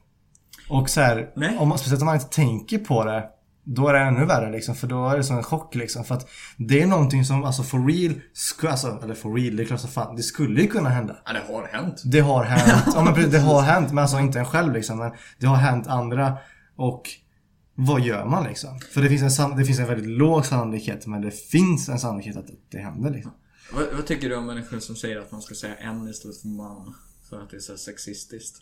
Speaker 1: Och så här, om man, speciellt om man inte tänker på det. Då är det ännu värre liksom, för då är det som en chock liksom. För att det är någonting som, alltså for real, sku, alltså, eller for real, det är klart som fan, det skulle ju kunna hända.
Speaker 2: Ja, det har hänt.
Speaker 1: Det har hänt, ja men precis, det har hänt, men alltså inte en själv liksom. Men det har hänt andra. Och vad gör man liksom? För det finns en, det finns en väldigt låg sannolikhet, men det finns en sannolikhet att det händer liksom.
Speaker 2: Vad, vad tycker du om människor som säger att man ska säga en istället för man? För att det är så sexistiskt.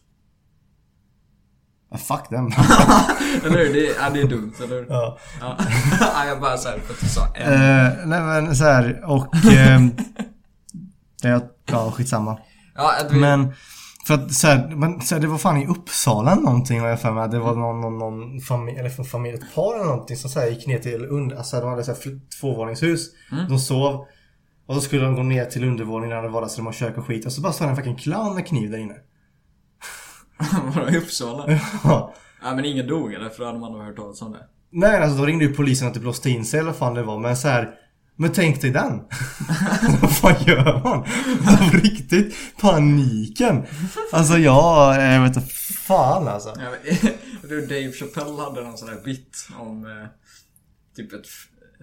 Speaker 1: Ja, fuck them.
Speaker 2: Eller hur? Det, är- ja, det är dumt, eller hur?
Speaker 1: ja.
Speaker 2: Ja. ja, jag bara såhär för att du sa en.
Speaker 1: Eh, nej men så här och... ehm, ja, ja, skitsamma.
Speaker 2: Ja, vi,
Speaker 1: Men för att så här, men, så här, det var fan i Uppsala någonting har jag för mig. Det var någon, någon, någon familj, eller för familj, ett par eller någonting som så här, gick ner till under, alltså de hade så här, tvåvåningshus. De sov. Och så skulle de gå ner till undervåningen när det hade vardagsrum och kök och skit. Och så bara stod en fucking clown med kniv där inne.
Speaker 2: Vadå, i Uppsala?
Speaker 1: Ja.
Speaker 2: Ja men ingen dog eller? För då hade man nog hört talas om det.
Speaker 1: Nej alltså då ringde ju polisen att det blåste in sig eller vad fan det var men så här. Men tänk dig den! vad fan gör man? Alltså, riktigt paniken! Alltså jag, jag vet inte fan alltså.
Speaker 2: Ja, men, du, Dave Chappelle hade någon sån där bit om eh, typ ett,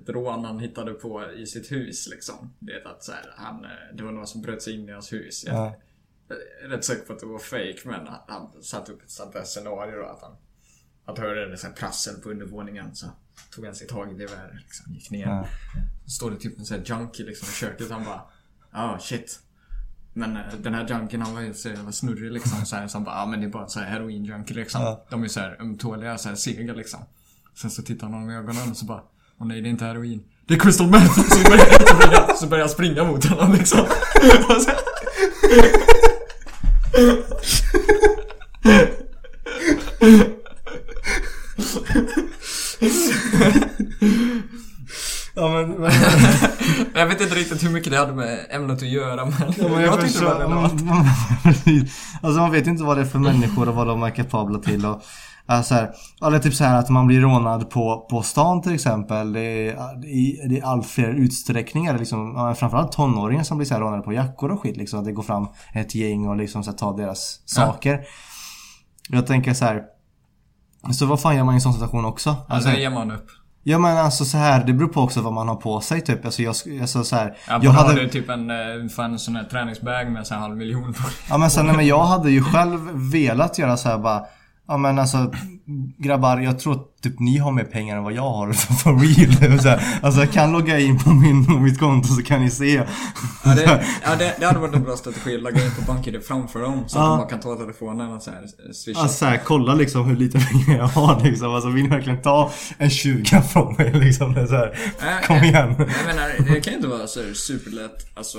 Speaker 2: ett rån han hittade på i sitt hus liksom. Det att så här, han, eh, det var någon som bröt sig in i hans hus.
Speaker 1: Ja.
Speaker 2: Rätt säker på att det var fake men han, satte upp ett sånt där scenario då att han att hörde det så här prassel på undervåningen så tog han sitt hagelgevär liksom, gick ner.
Speaker 1: Ja.
Speaker 2: Så står det typ en sån här junkie liksom i köket han bara Ja oh, shit. Men eh, den här junkien han var ju så jävla snurrig liksom så, här, så han bara ja ah, men det är bara så här heroin junkie liksom.
Speaker 1: Ja.
Speaker 2: De är ju så här ömtåliga, så här sega liksom. Sen så tittar han honom i ögonen och så bara Åh nej det är inte heroin. Det är crystal meth! Så börjar, så börjar, så börjar jag springa mot honom liksom.
Speaker 1: Ja men, men,
Speaker 2: jag vet inte riktigt hur mycket det hade med ämnet att göra men,
Speaker 1: ja, men
Speaker 2: jag, tyckte det var relevant.
Speaker 1: Alltså man vet inte vad det är för människor och vad de är kapabla till och Alltså här, eller typ så här att man blir rånad på, på stan till exempel. Det är, i, det är allt fler utsträckningar. Liksom, ja, framförallt tonåringar som blir så här rånade på jackor och skit. Liksom. Det går fram ett gäng och liksom så här, tar deras saker. Jag tänker så här. Så vad fan gör man i en sån situation också?
Speaker 2: Alltså det ger man upp.
Speaker 1: Ja men alltså så här, det beror på också vad man har på sig typ. Alltså jag, alltså så här,
Speaker 2: Ja,
Speaker 1: jag hade...
Speaker 2: hade typ en, eh, fan, en sån här träningsbag med så här halv miljon på.
Speaker 1: Ja men sen, nej, men jag hade ju själv velat göra så här bara Ja men alltså grabbar, jag tror att typ ni har mer pengar än vad jag har for real. Så här, alltså jag kan logga in på, min, på mitt konto så kan ni se.
Speaker 2: Ja, det, ja det, det hade varit en bra strategi att logga in på BankID framför dem. Så att
Speaker 1: Ja.
Speaker 2: de bara kan ta telefonen och så här eh, swisha.
Speaker 1: Alltså så här, kolla liksom hur lite pengar jag har liksom. Alltså vill ni verkligen ta en 20 från mig liksom? Det så här,
Speaker 2: Äh,
Speaker 1: kom igen.
Speaker 2: Jag menar, det kan ju inte vara så superlätt. Alltså,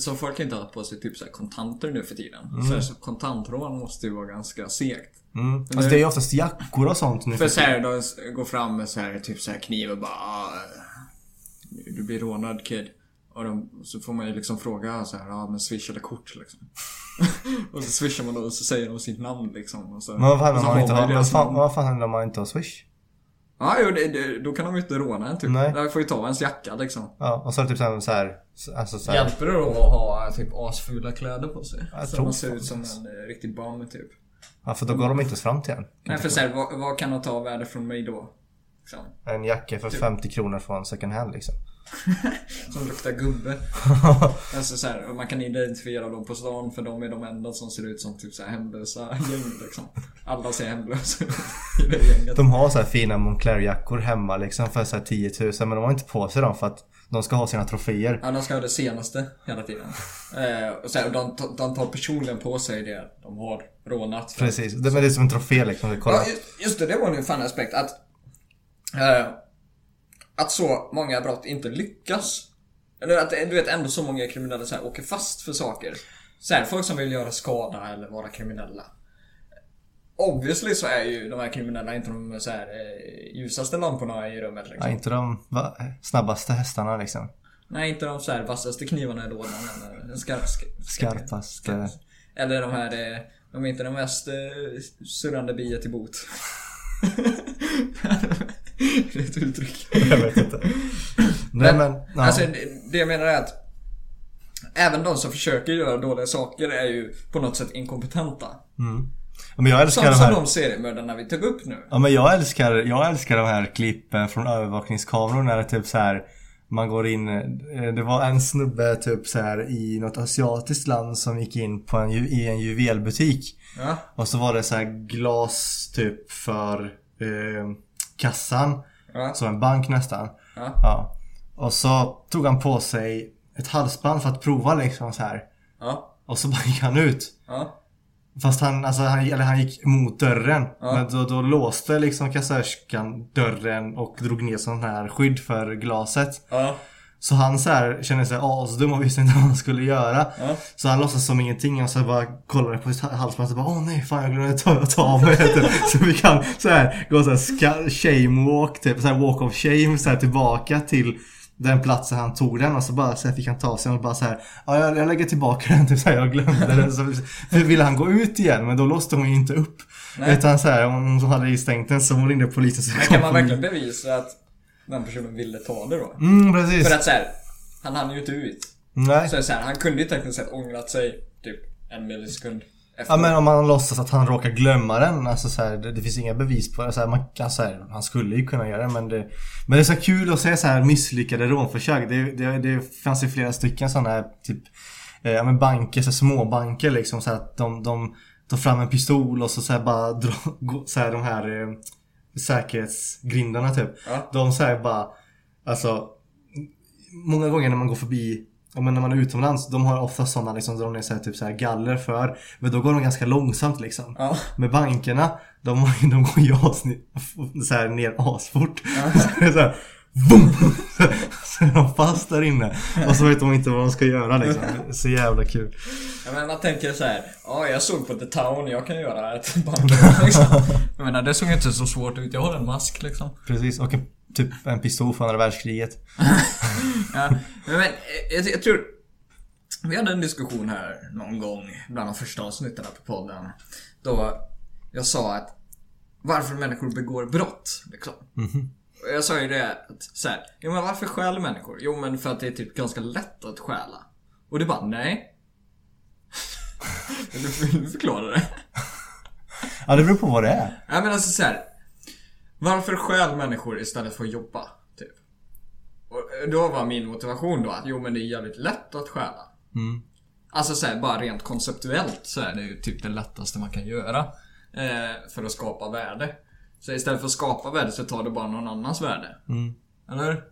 Speaker 2: så folk inte ha på sig typ så kontanter nu för tiden. Så, här, så kontantrån måste ju vara ganska segt.
Speaker 1: Mm. Alltså det är ju oftast jackor och sånt nu
Speaker 2: För de går fram med så här, typ så här kniv och bara ah, Du blir rånad kid. Och de, så får man ju liksom fråga så här, ja men swish eller kort liksom. och så swishar man då och så säger de sitt namn liksom. Och så,
Speaker 1: Men vad fan
Speaker 2: och så
Speaker 1: man inte
Speaker 2: har
Speaker 1: vad fan, vad fan händer om man inte har swish?
Speaker 2: Ja, jo, det, det, då kan de ju inte råna en typ.
Speaker 1: Nej.
Speaker 2: De får ju ta ens jacka liksom.
Speaker 1: Ja, och så är det typ så här, så här alltså så här,
Speaker 2: Hjälper det då att ha typ asfula kläder på sig?
Speaker 1: Jag
Speaker 2: så
Speaker 1: tror
Speaker 2: man ser ut som en eh, riktig bum typ.
Speaker 1: Ja, för då går de inte ens fram till en.
Speaker 2: Nej för såhär, vad, vad kan de ta värde från mig då? Liksom.
Speaker 1: En jacka för 50 kronor från second hand liksom.
Speaker 2: Som luktar gubbe. alltså så här, man kan identifiera dem på stan för de är de enda som ser ut som typ så här hemlösa gäng liksom. Alla ser hemlösa ut i det gänget.
Speaker 1: De har så här fina Moncler-jackor hemma liksom för så här 10 000 men de har inte på sig dem för att de ska ha sina troféer.
Speaker 2: Ja, de ska ha det senaste hela tiden. Eh, och här, de, de tar personligen på sig det de har rånat. För
Speaker 1: Precis, det, men det är som en trofé liksom. Kolla.
Speaker 2: Ja, just- just det, det var en fan aspekt att eh, Att så många brott inte lyckas. Eller att du vet ändå så många kriminella så här, åker fast för saker. Så här, folk som vill göra skada eller vara kriminella. Obviously så är ju de här kriminella inte de så här, eh, ljusaste lamporna i rummet
Speaker 1: Ja,
Speaker 2: liksom.
Speaker 1: inte de snabbaste hästarna liksom.
Speaker 2: Nej, inte de så här vassaste knivarna i lådan eller skarp, skarp,
Speaker 1: Skarpaste.
Speaker 2: Eller de här, eh, de är inte de mest eh, surrande biet i bot. det är ett uttryck.
Speaker 1: Jag vet inte. Nej men, ja.
Speaker 2: Alltså det, det jag menar är att Även de som försöker göra dåliga saker är ju på något sätt inkompetenta.
Speaker 1: Men jag älskar
Speaker 2: Som,
Speaker 1: de
Speaker 2: som
Speaker 1: här.
Speaker 2: de seriemördarna vi tog upp nu.
Speaker 1: Ja men jag älskar, jag älskar de här klippen från övervakningskameror när det typ så här man går in, eh, det var en snubbe typ så här i något asiatiskt land som gick in på en, i en juvelbutik.
Speaker 2: Ja.
Speaker 1: Och så var det så här glas typ för eh, kassan.
Speaker 2: Ja.
Speaker 1: Så en bank nästan.
Speaker 2: Ja.
Speaker 1: Ja. Och så tog han på sig ett halsband för att prova liksom så här.
Speaker 2: Ja.
Speaker 1: Och så bara gick han ut. Fast han, alltså, han, eller han gick mot dörren.
Speaker 2: Ja.
Speaker 1: Men då, då låste liksom kassörskan dörren och drog ner sån här skydd för glaset.
Speaker 2: Ja.
Speaker 1: Så han så här kände sig asdum och visste inte vad han skulle göra.
Speaker 2: Ja.
Speaker 1: Så han låtsas som ingenting och så bara kollade på sitt halsband och bara Åh nej fan jag glömde ta, ta av mig det." Så vi kan så här gå så här shame walk typ, så här walk of shame så här tillbaka till den platsen han tog den och så bara så här, fick han ta sig och bara så här, ja jag, jag lägger tillbaka den, typ så här, jag glömde den. Så ville han gå ut igen men då låste hon ju inte upp.
Speaker 2: Nej.
Speaker 1: Utan så här, hon hade stängt den så hon ringde polisen så
Speaker 2: Men kan man verkligen bevisa att den personen ville ta det då?
Speaker 1: Mm, precis.
Speaker 2: För att såhär, han hann ju inte ut.
Speaker 1: Nej.
Speaker 2: Så, så här, han kunde ju tekniskt sett ångrat sig typ en millisekund efter.
Speaker 1: Ja men om man låtsas att han råkar glömma den, alltså så här, det, det finns inga bevis på det. Så här, man kan, så här, han skulle ju kunna göra det men det Men det är så kul att se så här misslyckade rånförsök. Det, det, det fanns ju flera stycken sådana här typ eh, Ja men banker, så småbanker liksom så att de, de tar fram en pistol och så, så bara dra, gå- så här, de här eh, säkerhetsgrindarna typ.
Speaker 2: Ja.
Speaker 1: De så bara Alltså Många gånger när man går förbi Ja men när man är utomlands, de har ofta sådana liksom, de är så här, typ så här galler för Men då går de ganska långsamt liksom
Speaker 2: Ja.
Speaker 1: Med bankerna, de, de går ju as, så här, ner asfort Så det är så här! Så är de fast där inne Och så vet de inte vad de ska göra liksom Så jävla kul
Speaker 2: Ja, men man tänker så här, ja jag såg på The Town, jag kan göra ett bank liksom. Jag menar det såg inte så svårt ut, jag har en mask liksom.
Speaker 1: Precis, och en, typ en pistol från andra världskriget
Speaker 2: Ja, men men, jag, jag tror... Vi hade en diskussion här någon gång bland de första avsnitten på podden. Då jag sa att varför människor begår brott. Liksom. Och jag sa ju det att så här, jo men varför stjäl människor? Jo men för att det är typ ganska lätt att stjäla. Och du bara, nej. Vill du, vill du förklara det?
Speaker 1: Ja det beror på vad det är
Speaker 2: Ja men alltså så här. Varför stjäl människor istället för att jobba? Typ. Och då var min motivation då att jo men det är jävligt lätt att stjäla. Alltså så här, bara rent konceptuellt så är det ju typ det lättaste man kan göra. Eh, för att skapa värde. Så istället för att skapa värde så tar du bara någon annans värde. Eller?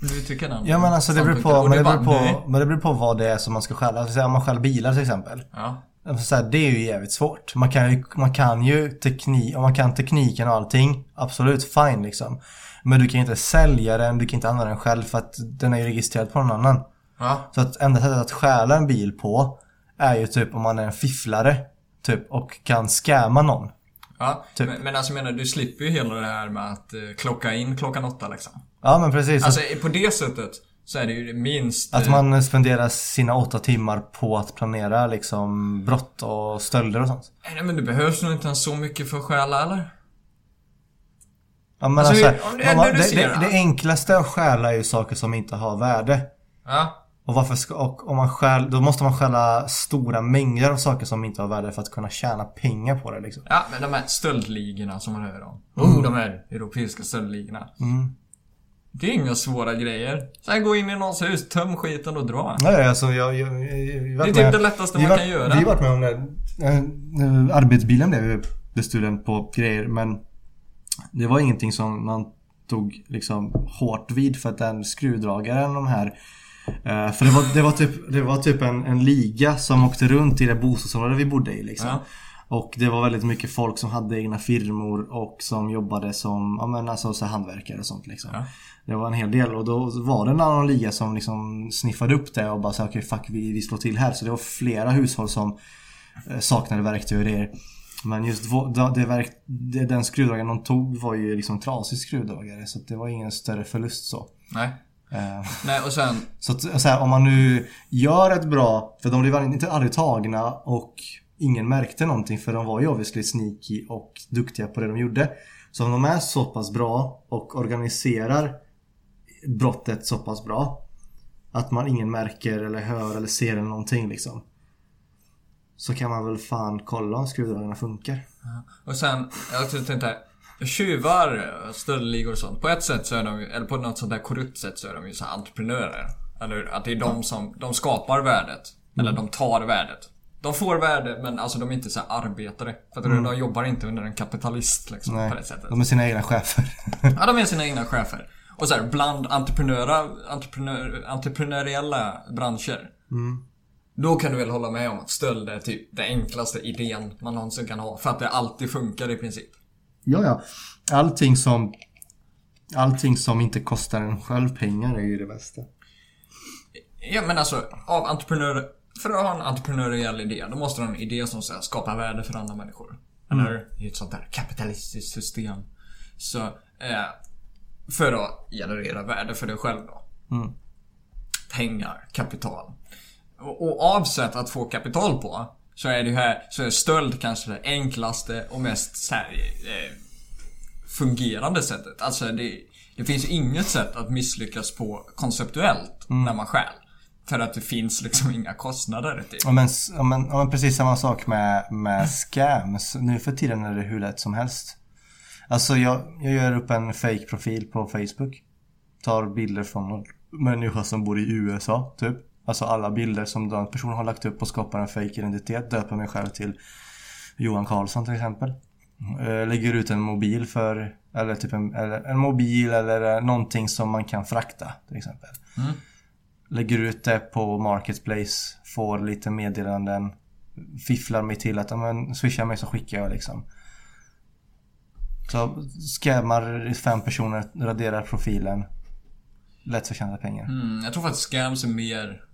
Speaker 2: Du tycker den?
Speaker 1: Ja men alltså det beror på, men det beror på,
Speaker 2: nej.
Speaker 1: men det beror på vad det är som man ska stjäla. Alltså, om man stjäl bilar till exempel.
Speaker 2: Ja.
Speaker 1: Så här, det är ju jävligt svårt. Man kan ju, man kan ju teknik, om man kan tekniken och allting, absolut fine liksom. Men du kan inte sälja den, du kan inte använda den själv för att den är ju registrerad på någon annan.
Speaker 2: Ja.
Speaker 1: Så att enda sättet att stjäla en bil på är ju typ om man är en fifflare. Typ och kan scamma någon.
Speaker 2: Ja,
Speaker 1: Typ.
Speaker 2: men, men alltså menar, du slipper ju hela det här med att eh, klocka in klockan åtta liksom.
Speaker 1: Ja men precis.
Speaker 2: Alltså på det sättet så är det ju minst...
Speaker 1: Att
Speaker 2: eh,
Speaker 1: man spenderar sina åtta timmar på att planera liksom brott och stölder och sånt.
Speaker 2: Nej men det behövs nog inte ens så mycket för att stjäla eller?
Speaker 1: Ja, men
Speaker 2: Alltså,
Speaker 1: alltså,
Speaker 2: det
Speaker 1: man,
Speaker 2: det
Speaker 1: det, det, enklaste att stjäla är ju saker som inte har värde.
Speaker 2: Ja.
Speaker 1: Och varför ska, och om man stjäl, då måste man stjäla stora mängder av saker som inte har värde för att kunna tjäna pengar på det liksom.
Speaker 2: Ja, men de här stöldligorna som man hör om. Oh, de här europeiska stöldligorna.
Speaker 1: Mm.
Speaker 2: Det är inga svåra grejer. Så här, gå in i någons hus, töm skiten och dra.
Speaker 1: Nej, alltså jag... jag, jag, jag
Speaker 2: Det är typ det lättaste man
Speaker 1: var-
Speaker 2: kan göra.
Speaker 1: Vi har varit med om det. Eh, arbetsbilen blev bestulen på grejer men det var ingenting som man tog liksom hårt vid för att den skruvdragaren de här eh, för det var, det var typ, det var typ en, en liga som åkte runt i det bostadsområde vi bodde i liksom.
Speaker 2: Ja.
Speaker 1: Och det var väldigt mycket folk som hade egna firmor och som jobbade som ja, men alltså, så här handverkare och sånt liksom.
Speaker 2: Ja.
Speaker 1: Det var en hel del och då var det en annan liga som liksom sniffade upp det och bara sa okej fuck vi, vi slår till här. Så det var flera hushåll som eh, saknade verktyg och grejer. Men just det verk, det, den skruvdragaren de tog var ju liksom trasig skruvdragare så det var ingen större förlust så.
Speaker 2: Nej.
Speaker 1: Eh,
Speaker 2: Nej, och sen...
Speaker 1: så, att, så här, om man nu gör ett bra, för de blev inte aldrig tagna och ingen märkte någonting för de var ju obviously sneaky och duktiga på det de gjorde. Så om de är så pass bra och organiserar brottet så pass bra att man ingen märker eller hör eller ser eller någonting liksom. Så kan man väl fan kolla om skruvdragarna funkar.
Speaker 2: Och sen, jag tänkte här. Tjuvar, stöldligor och sånt. På ett sätt så är de eller på något sånt där korrupt sätt så är de ju så entreprenörer. Eller? Att det är de som, de skapar värdet. Eller de tar värdet. De får värde men alltså de är inte så arbetare. För att de jobbar inte under en kapitalist liksom
Speaker 1: Nej,
Speaker 2: på det sättet.
Speaker 1: de är sina egna chefer.
Speaker 2: Ja, de är sina egna chefer. Och så här, bland entreprenöra, entreprenör, entreprenöriella branscher. Då kan du väl hålla med om att stöld är typ den enklaste idén man någonsin kan ha. För att det alltid funkar i princip.
Speaker 1: ja, ja. Allting som Allting som inte kostar en själv pengar är ju det bästa.
Speaker 2: Ja men alltså, av entreprenör... För att ha en entreprenöriell idé, då måste du ha en idé som så här, skapar värde för andra människor. Eller? I ett sånt där kapitalistiskt system. Så, eh, för att generera värde för dig själv då.
Speaker 1: Mm.
Speaker 2: Pengar, kapital. Och, och avsett att få kapital på så är det här, så är stöld kanske det enklaste och mest så här, eh, fungerande sättet. Alltså det, det finns inget sätt att misslyckas på konceptuellt när man stjäl. För att det finns liksom inga kostnader till.
Speaker 1: Ja men, ja, men, ja, men precis samma sak med, med scams. Nu för tiden är det hur lätt som helst. Alltså jag, jag gör upp en fake profil på Facebook. Tar bilder från någon människa som bor i USA, typ. Alltså alla bilder som den personen har lagt upp och skapar en fake identitet. Döper mig själv till Johan Karlsson till exempel. Eh, Lägger ut en mobil för, eller typ en, eller en mobil eller eh, någonting som man kan frakta till exempel.
Speaker 2: Mm.
Speaker 1: Lägger ut det på Marketplace, får lite meddelanden. Fifflar mig till att, ja men swishar mig så skickar jag liksom. Så scammar fem personer, raderar profilen. Lätt förtjänade pengar.
Speaker 2: Mm, jag tror faktiskt scams är mer...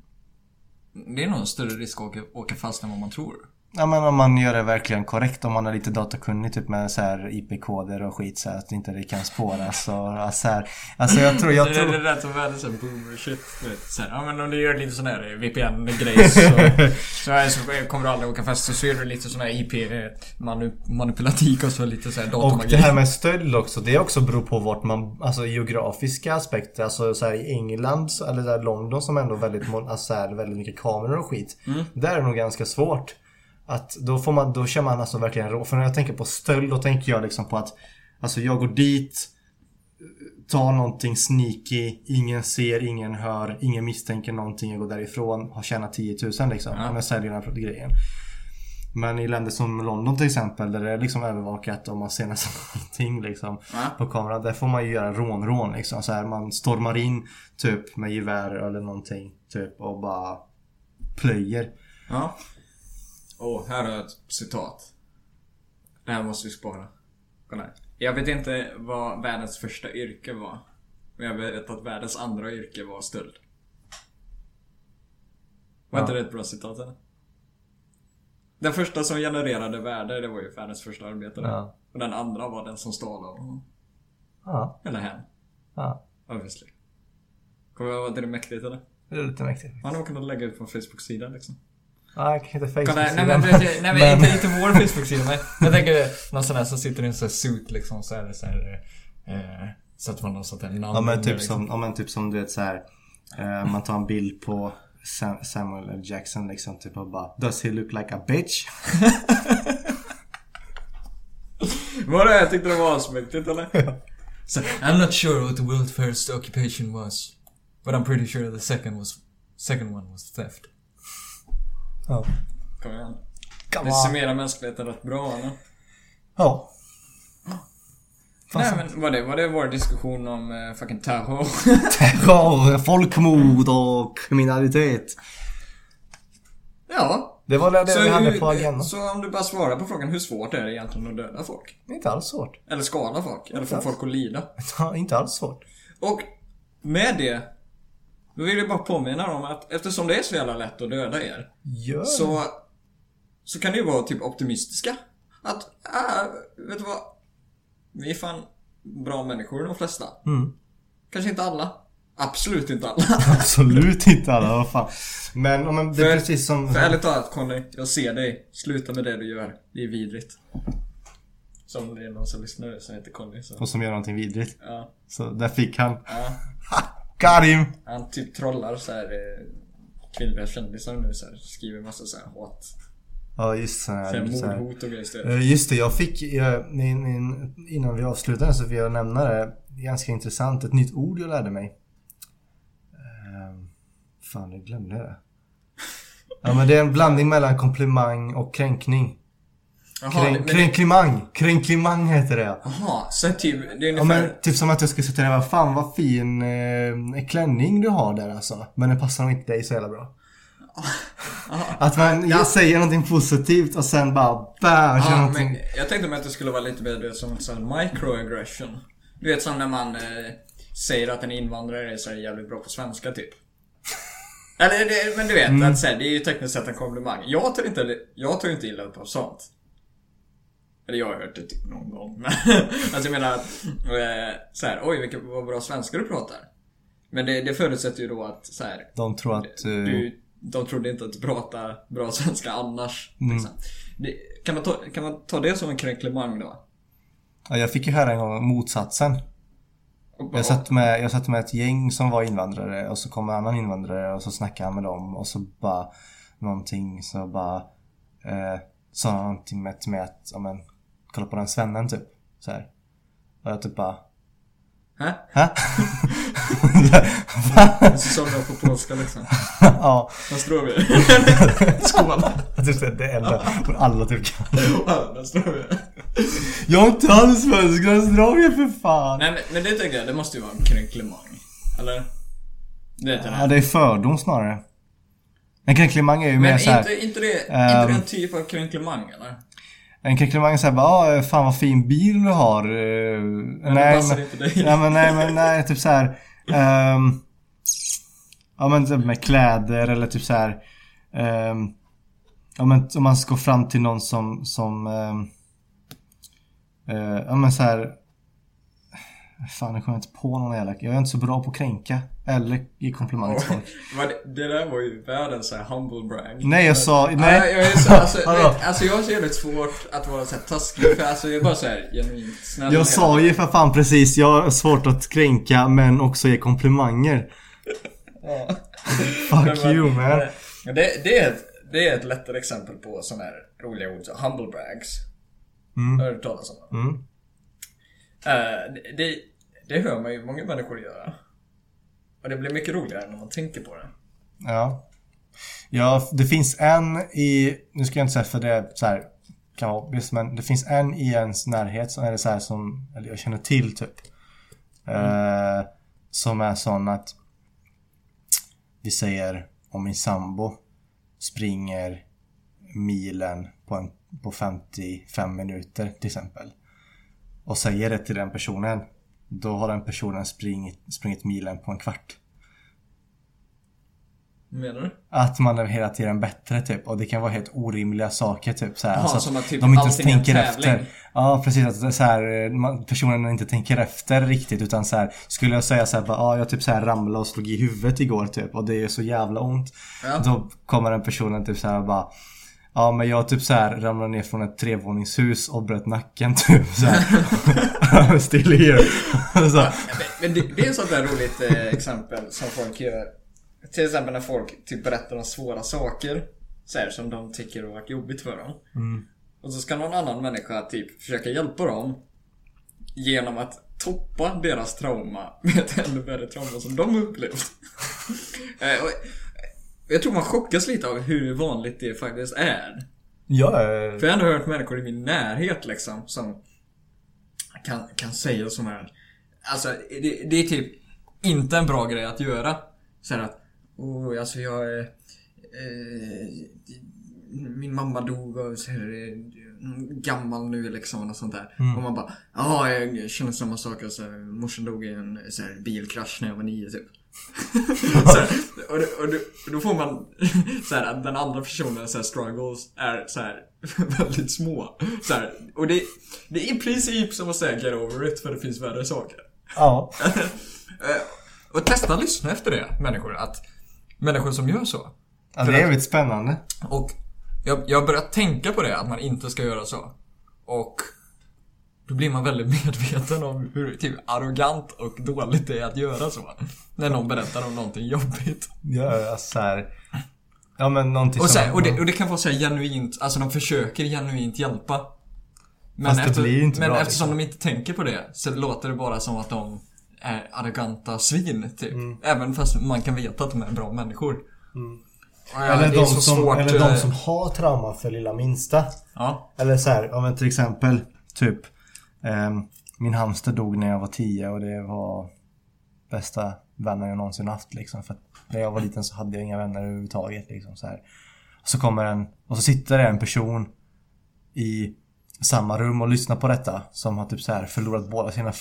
Speaker 2: Det är nog en större risk att åka, åka fast än vad man tror.
Speaker 1: Ja men om man gör det verkligen korrekt, om man är lite datakunnig typ med så här IP-koder och skit så att inte det kan spåras och ja, så här. Alltså jag tror, jag
Speaker 2: det, det,
Speaker 1: tror...
Speaker 2: det lät som världens sån boomer shit. Du vet, så här, ja men om du gör lite sån här VPN-grej så, så, så kommer du aldrig åka fast. Så ser du lite sån här IP-manipulatik och så lite så här
Speaker 1: Och
Speaker 2: datamagi.
Speaker 1: det här med stöld också, det också beror på vart man, alltså geografiska aspekter. Alltså så här, i England, så- eller där London som ändå väldigt, alltså, så här, väldigt mycket kameror och skit. Där är det nog ganska svårt. Att då får man, då kör man alltså verkligen rå. För när jag tänker på stöld, då tänker jag liksom på att Alltså jag går dit Tar någonting sneaky, ingen ser, ingen hör, ingen misstänker någonting, jag går därifrån, har tjänat 10 000 liksom.
Speaker 2: Ja.
Speaker 1: Jag säljer den här grejen. Men i länder som London till exempel, där det är liksom övervakat och man ser nästan allting liksom
Speaker 2: Ja.
Speaker 1: på kameran. Där får man ju göra rånrån liksom. Så här, man stormar in typ med gevär eller någonting typ och bara plöjer.
Speaker 2: Ja. Och här har jag ett citat. Det här måste vi spara. Kolla här. Jag vet inte vad världens första yrke var. Men jag vet att världens andra yrke var stöld. Var
Speaker 1: Ja.
Speaker 2: inte det ett bra citat eller? Den första som genererade värde, det var ju världens första arbetare.
Speaker 1: Ja.
Speaker 2: Och den andra var den som stal av honom.
Speaker 1: Ja,
Speaker 2: Eller hen.
Speaker 1: ja.
Speaker 2: Obviously. Kommer jag ihåg att det mäktigt eller?
Speaker 1: Det är lite mäktigt.
Speaker 2: Man har kunnat lägga ut på en Facebook-sida liksom.
Speaker 1: Nej, kanske inte
Speaker 2: Kolla,
Speaker 1: Facebook-sidan.
Speaker 2: nej men, nej, men,
Speaker 1: Men-
Speaker 2: Inte, inte vår Facebook-sida men jag tänker någon sån här som sitter i en sån här suit liksom så är det så här, eh, Så att man har sånt här namn
Speaker 1: Ja men typ
Speaker 2: liksom.
Speaker 1: som, ja, men typ som du vet så här. Eh, man tar en bild på Sam- Samuel L. Jackson liksom typ och bara Does he look like a bitch?
Speaker 2: Var det? Jag tyckte det var asmäktigt eller? so, I'm not sure what the world's first occupation was. But I'm pretty sure the second was second one was theft.
Speaker 1: Ja.
Speaker 2: Kom igen.
Speaker 1: Come
Speaker 2: Det summerar mänskligheten rätt bra eller?
Speaker 1: Ja.
Speaker 2: Nej men var det, var det vår diskussion om eh, fucking terror?
Speaker 1: Terror, folkmord och kriminalitet.
Speaker 2: ja.
Speaker 1: Det var det, det vi hade
Speaker 2: hur-
Speaker 1: på agendan.
Speaker 2: så om du bara svarar på frågan, hur svårt är det egentligen att döda folk?
Speaker 1: Inte alls svårt.
Speaker 2: Eller skada folk? Eller få
Speaker 1: alls.
Speaker 2: folk att lida?
Speaker 1: Inte alls svårt.
Speaker 2: Och med det, då vill jag bara påminna om att eftersom det är så jävla lätt att döda er,
Speaker 1: Gör
Speaker 2: så, så kan ni ju vara typ optimistiska. Att, äh, vet du vad? Vi är fan bra människor de flesta.
Speaker 1: Mm.
Speaker 2: Kanske inte alla. Absolut inte alla.
Speaker 1: Absolut inte alla, vad fan. Men, men det är
Speaker 2: För-
Speaker 1: precis som...
Speaker 2: För ärligt talat Conny, jag ser dig. Sluta med det du gör. Det är vidrigt. Som det är någon som lyssnar som heter Conny. Så.
Speaker 1: Och som gör någonting vidrigt.
Speaker 2: Ja,
Speaker 1: Så där fick han.
Speaker 2: ja.
Speaker 1: Him!
Speaker 2: Han typ trollar så här eh, kvinnliga kändisar nu så här, Skriver massa så här hat.
Speaker 1: Ja, just
Speaker 2: så här. mordhot och grejer.
Speaker 1: Eh, Just det, jag fick, jag, min, innan vi avslutar så vill jag nämna det. Ganska intressant, ett nytt ord jag lärde mig. Ehm, fan, jag glömde det. Ja men det är en blandning mellan komplimang och kränkning.
Speaker 2: Men-
Speaker 1: kränklimang! Kränklimang heter det.
Speaker 2: Jaha, så typ, det är
Speaker 1: Ja
Speaker 2: ungefär...
Speaker 1: men typ som att jag skulle sätta dig vad fan vad fin eh, klänning du har där alltså. Men den passar nog inte dig så jävla bra. Att man
Speaker 2: Ja.
Speaker 1: säger någonting positivt och sen bara bam,
Speaker 2: Ja,
Speaker 1: någonting.
Speaker 2: men jag tänkte mig att det skulle vara lite mer som en microaggression. Du vet som när man eh, säger att en invandrare är så jävligt bra på svenska typ. Eller det, men du vet,
Speaker 1: Mm.
Speaker 2: att, så här, det är ju tekniskt sett en komplimang. Jag tar inte, jag tar inte illa upp av sånt. Eller jag har hört det typ någon gång. Alltså jag menar att, eh, så här, oj vilka vad bra svenska du pratar. Men det, det förutsätter ju då att så här,
Speaker 1: De tror att... eh,
Speaker 2: du, de trodde inte att du pratade bra svenska annars. Liksom. Det, kan, man ta, kan man ta det som en kränklemang då?
Speaker 1: ja, jag fick ju höra en gång motsatsen. Jag satt, med, jag satt med ett gäng som var invandrare och så kom en annan invandrare och så snackade han med dem och så bara någonting så bara eh, sa någonting med, till mig att, ja men kolla på den svennen typ. Så här. Och jag typ bara,
Speaker 2: Hä?
Speaker 1: hä?
Speaker 2: Så sa de på polska liksom.
Speaker 1: ja,
Speaker 2: vi. Skål.
Speaker 1: jag tyckte det enda alla typ kan.
Speaker 2: Vi.
Speaker 1: Jag är inte alls svensk, Australien för fan!
Speaker 2: Nej men, men det tänker jag, det måste ju vara en kränklemang. Eller? Det är inte
Speaker 1: Ja, det är fördom snarare. En kränklemang är ju mer
Speaker 2: Men
Speaker 1: såhär...
Speaker 2: inte, inte, det, inte
Speaker 1: ehm,
Speaker 2: det en typ av kränklemang eller?
Speaker 1: En kränklemang är såhär bara, ah, fan vad fin bil du har. eh,
Speaker 2: Men det passar inte dig.
Speaker 1: Nej men nej men nej, typ såhär. Um, ja men typ med kläder eller typ såhär. Um, ja men om man ska gå fram till någon som, som um, uh, ja men såhär. Fan jag kommer inte på någon jävla, jag är inte så bra på att kränka. Eller ge komplimanger till folk.
Speaker 2: Men det, det där var ju världens här humble brag.
Speaker 1: Nej jag sa,
Speaker 2: Nej.
Speaker 1: nej.
Speaker 2: jag, är så, alltså, vet, alltså jag har så jävligt svårt att vara så här taskig för alltså jag är bara så här genuint snäll.
Speaker 1: Jag sa ju för fan precis, jag har svårt att kränka men också ge komplimanger. Fuck you man.
Speaker 2: Men Det, det, är ett, det är ett lättare exempel på sådana här roliga ord. Så humble brags.
Speaker 1: Mm.
Speaker 2: Har du hört talas om det?
Speaker 1: Mm.
Speaker 2: Eh, det, det, hör man ju många människor göra. Och det blir mycket roligare när man tänker på det.
Speaker 1: Ja. Ja, det finns en i, nu ska jag inte säga för det är så här, kan vara obvious, men det finns en i ens närhet som är det så här som, eller jag känner till typ. Eh, som är sån att vi säger om min sambo springer milen på, en, på 55 minuter till exempel. Och säger det till den personen. Då har den personen springit, sprungit milen på en kvart.
Speaker 2: Menar du?
Speaker 1: Att man är hela tiden bättre typ. Och det kan vara helt orimliga saker typ. Så här,
Speaker 2: Jaha,
Speaker 1: alltså,
Speaker 2: som att typ
Speaker 1: de inte ens tänker efter. Ja precis, att så här, man, personen inte tänker efter riktigt. Utan så här, skulle jag säga så här, bara, ja jag typ så här ramlade och slog i huvudet igår typ. Och det är så jävla ont.
Speaker 2: Ja.
Speaker 1: Då kommer den personen typ så här bara Ja men jag typ så här ramlade ner från ett trevåningshus och bröt nacken typ så här. Still here. så.
Speaker 2: Men, men det, det är ett sånt där roligt eh, exempel som folk gör. Till exempel när folk typ berättar om svåra saker. Så här, som de tycker har varit jobbigt för dem. Och så ska någon annan människa typ försöka hjälpa dem. Genom att toppa deras trauma med ett ännu värre trauma som de har upplevt. Eh, jag tror man chockas lite av hur vanligt det faktiskt är.
Speaker 1: Ja,
Speaker 2: För jag har ändå hört människor i min närhet liksom som kan, kan säga som här. Alltså det, det är typ inte en bra grej att göra. Så här att, oh, alltså jag är... Eh, min mamma dog och så här, eh, gammal nu liksom och sånt där. Och man bara, ja jag känner samma sak. Alltså, morsan dog i en så här, bilkrasch när jag var nio typ. Så här, och, då- och, och då får man så här, att den andra personens så här, struggles är så här, väldigt små. Så här, och det, det är i princip som att säga get over it för det finns värre saker.
Speaker 1: ja.
Speaker 2: Eh, och testa att lyssna efter det, människor. Att människor som gör så.
Speaker 1: ja det är jävligt spännande.
Speaker 2: Och jag, jag har börjat tänka på det, att man inte ska göra så. Och då blir man väldigt medveten om hur typ arrogant och dåligt det är att göra så. När någon berättar om någonting jobbigt.
Speaker 1: Ja, alltså så här. Ja men någonting
Speaker 2: Och, så här, och, det, och det kan vara så här genuint, alltså de försöker genuint hjälpa. Men,
Speaker 1: Fast det blir inte
Speaker 2: men
Speaker 1: bra,
Speaker 2: eftersom
Speaker 1: liksom.
Speaker 2: de inte tänker på det så låter det bara som att de är arroganta svin, typ.
Speaker 1: Mm.
Speaker 2: Även fast man kan veta att de är bra människor. Och ja,
Speaker 1: Eller, de som,
Speaker 2: svårt,
Speaker 1: eller de
Speaker 2: eh,
Speaker 1: som har trauma för lilla minsta.
Speaker 2: Ja.
Speaker 1: Eller så här, om men till exempel typ Min hamster dog när jag var 10 och det var bästa vänner jag någonsin haft liksom. För när jag var liten så hade jag inga vänner överhuvudtaget liksom så här. Så kommer en, och så sitter det en person i samma rum och lyssnar på detta som har typ så här förlorat båda sina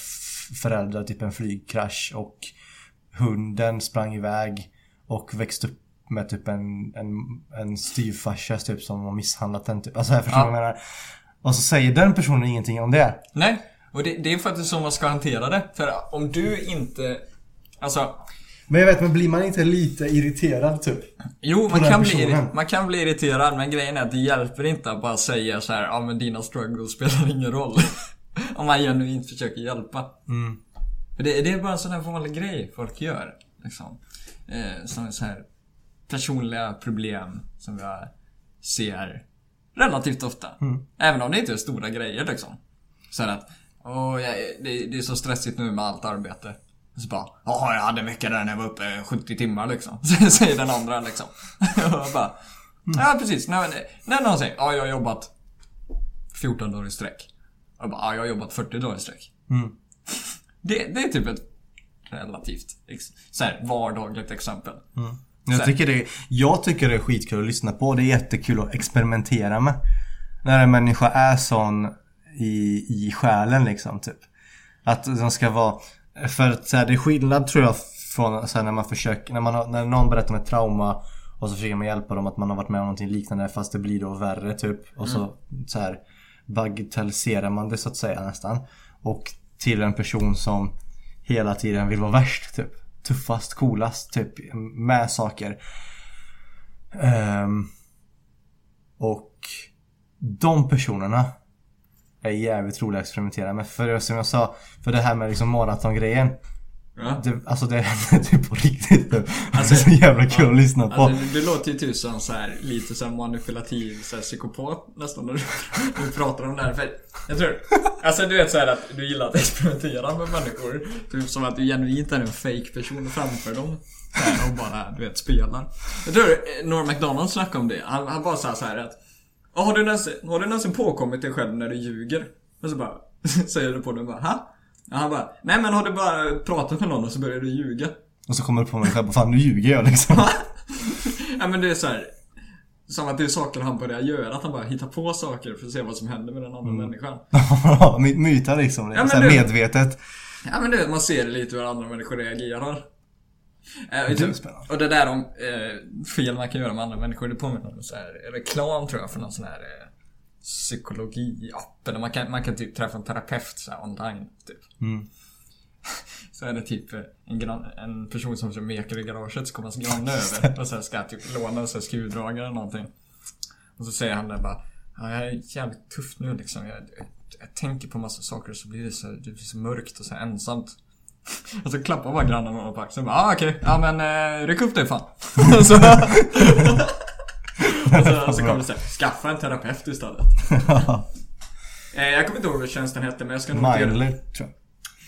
Speaker 1: föräldrar typ en flygkrasch och hunden sprang iväg och växte upp med typ en, en, en styvfarsa typ som har misshandlat den typ. Alltså jag förstår
Speaker 2: Ja.
Speaker 1: vad jag menar. Och så säger den personen ingenting om det.
Speaker 2: Nej, och det, det är faktiskt så man ska hantera det. För om du inte... Alltså,
Speaker 1: Men jag vet, men blir man inte lite irriterad typ?
Speaker 2: jo man kan, bli, man kan bli irriterad men grejen är att det hjälper inte att bara säga så här, ja men dina struggles spelar ingen roll. om man genuint försöker hjälpa.
Speaker 1: Mm.
Speaker 2: För det, det är bara en sån här vanlig grej folk gör. Liksom. Eh, som så här personliga problem som jag ser relativt ofta.
Speaker 1: Mm.
Speaker 2: Även om det inte är stora grejer liksom. Så här att, åh, jag, det, det är så stressigt nu med allt arbete. Och så bara, åh jag hade en vecka där när jag var uppe 70 timmar liksom. Säger den andra liksom. Och bara, ja precis. När, när någon säger, ja jag har jobbat 14 dagar i sträck. Och jag bara, ja jag har jobbat 40 dagar i sträck.
Speaker 1: Mm.
Speaker 2: Det, det är typ ett relativt så här, vardagligt exempel.
Speaker 1: Jag tycker, det, jag tycker det är skitkul att lyssna på. Det är jättekul att experimentera med. När en människa är sån i, i själen liksom typ. Att de ska vara... För att så här, det är skillnad tror jag från så här, när man försöker, när, man när någon berättar om ett trauma och så försöker man hjälpa dem att man har varit med om någonting liknande fast det blir då värre typ. Och så, så här bagatelliserar man det så att säga nästan. Och till en person som hela tiden vill vara värst typ. Tuffast, coolast typ med saker. Um, och de personerna är jävligt roliga att experimentera med. För som jag sa, för det här med liksom maratongrejen.
Speaker 2: Ja.
Speaker 1: Det, alltså det händer typ på riktigt nu.
Speaker 2: Alltså,
Speaker 1: det är så jävla kul att lyssna på.
Speaker 2: Alltså, du, du låter ju typ som så här, lite så här manipulativ så här, psykopat nästan när du, du pratar om det här. För jag tror, alltså du vet så här att du gillar att experimentera med människor. Typ som att du genuint är en fake person framför dem. Här, och bara, du vet, spelar. Jag tror eh, Norm MacDonald snackade om det. Han, han bara sa så här att "Ja, har du, någonsin, har du någonsin påkommit dig själv när du ljuger? Och så bara, säger du på det och bara, ha? Och han bara, nej men har du bara pratat med någon och så börjar du ljuga?
Speaker 1: Och så kommer du på mig själv, fan nu ljuger jag liksom.
Speaker 2: Ja men det är så här. Som att det är saker han börjar göra, att han bara hittar på saker för att se vad som händer med den andra människan.
Speaker 1: Ja, My- Myta liksom.
Speaker 2: Ja,
Speaker 1: så här
Speaker 2: du-
Speaker 1: medvetet.
Speaker 2: Ja men du man ser lite hur andra människor reagerar. Eh,
Speaker 1: Det är spännande.
Speaker 2: och det där om eh, fel man kan göra med andra människor, det påminner om så här, reklam tror jag för någon sån här psykologi-app. Eller man kan, man kan typ träffa en terapeut så här, online. Typ.
Speaker 1: Mm.
Speaker 2: Så är det typ eh, en, gran, en person som kör meker i garaget så kommer hans granne över och så ska typ låna en här skruvdragare eller någonting. Och så säger han där bara ja, jag är jävligt tuff nu liksom. Jag, jag, jag tänker på massa saker och så blir det så, det blir så mörkt och så ensamt. Och så klappar bara grannen honom på axeln och bara ah, okej, ja men eh, ryck upp dig fan. Och så, så, kommer det såhär, skaffa en terapeut istället. Eh, jag kommer inte ihåg vad tjänsten hette men jag ska nog
Speaker 1: Mindler, tror jag.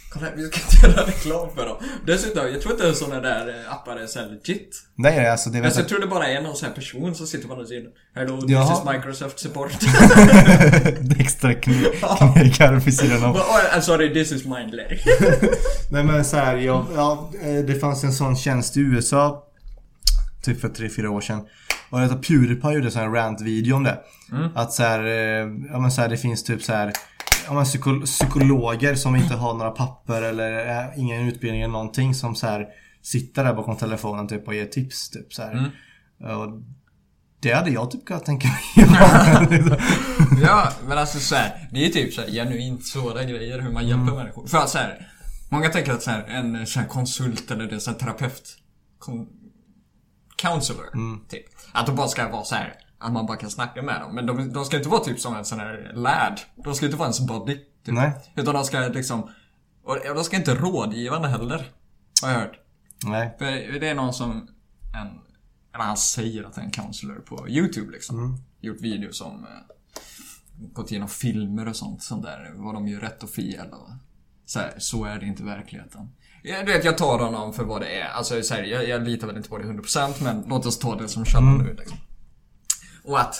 Speaker 2: Kolla, vi ska inte göra reklam för dem. Dessutom, jag tror inte sådana där eh, appar är så här legit.
Speaker 1: Nej, alltså det vet
Speaker 2: Alltså,
Speaker 1: jag.
Speaker 2: jag tror det bara är någon sån här person som sitter på andra sidan. Hello, this
Speaker 1: Jaha.
Speaker 2: is Microsoft support.
Speaker 1: Extra kne- knekar vid sidan av.
Speaker 2: Oh, I'm sorry, this is Mindler.
Speaker 1: Nej men så här, ja, ja, eh, det fanns en sån tjänst i USA Typ för 3-4 år sedan Och jag att Pewdiepie gjorde en sån här rant-video om det. Att så här, eh, ja men så här, det finns typ så här ja, men psyko- psykologer som inte har några papper eller eh, ingen utbildning eller någonting som så här Sitter där bakom telefonen typ och ger tips typ så här. Och det hade jag typ kunnat tänka mig.
Speaker 2: Ja, men alltså så här, det är typ så här, genuint svåra grejer hur man hjälper människor. För att så här, många tänker att så här, en så här konsult eller en så terapeut, kon, counselor, typ. Att de bara ska vara så här att man bara kan snacka med dem. Men de, de ska inte vara typ som en sån här lad. De ska inte vara ens body. Typ.
Speaker 1: Nej.
Speaker 2: Utan de ska liksom, och de ska inte rådgivande heller. Har jag hört.
Speaker 1: Nej.
Speaker 2: För det är någon som, en, eller han säger att en counselor på YouTube liksom. Gjort videos om, eh, gått igenom filmer och sånt, sånt där. Vad de gör rätt och fel och så, här, så är det inte i verkligheten. Ja, du vet, jag tar honom för vad det är. Alltså så här, jag, jag litar väl inte på det 100% men låt oss ta det som källa nu liksom. Och att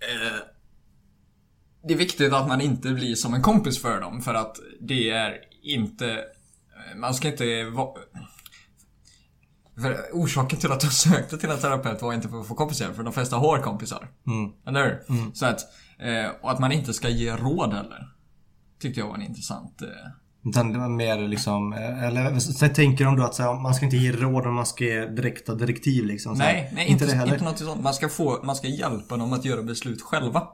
Speaker 2: eh, det är viktigt att man inte blir som en kompis för dem för att det är inte eh, man ska inte vara för orsaken till att jag sökte till en terapeut var inte för att få kompisar, för de flesta har kompisar.
Speaker 1: Mm.
Speaker 2: Eller hur? Så att, eh, och att man inte ska ge råd heller. Tyckte jag var en intressant...
Speaker 1: Utan det var mer liksom, eh, eller så tänker de då att här, man ska inte ge råd, man ska ge direkta direktiv liksom. Här.
Speaker 2: nej, nej inte,
Speaker 1: det heller.
Speaker 2: inte något sånt. Man ska, få, man ska hjälpa dem att göra beslut själva.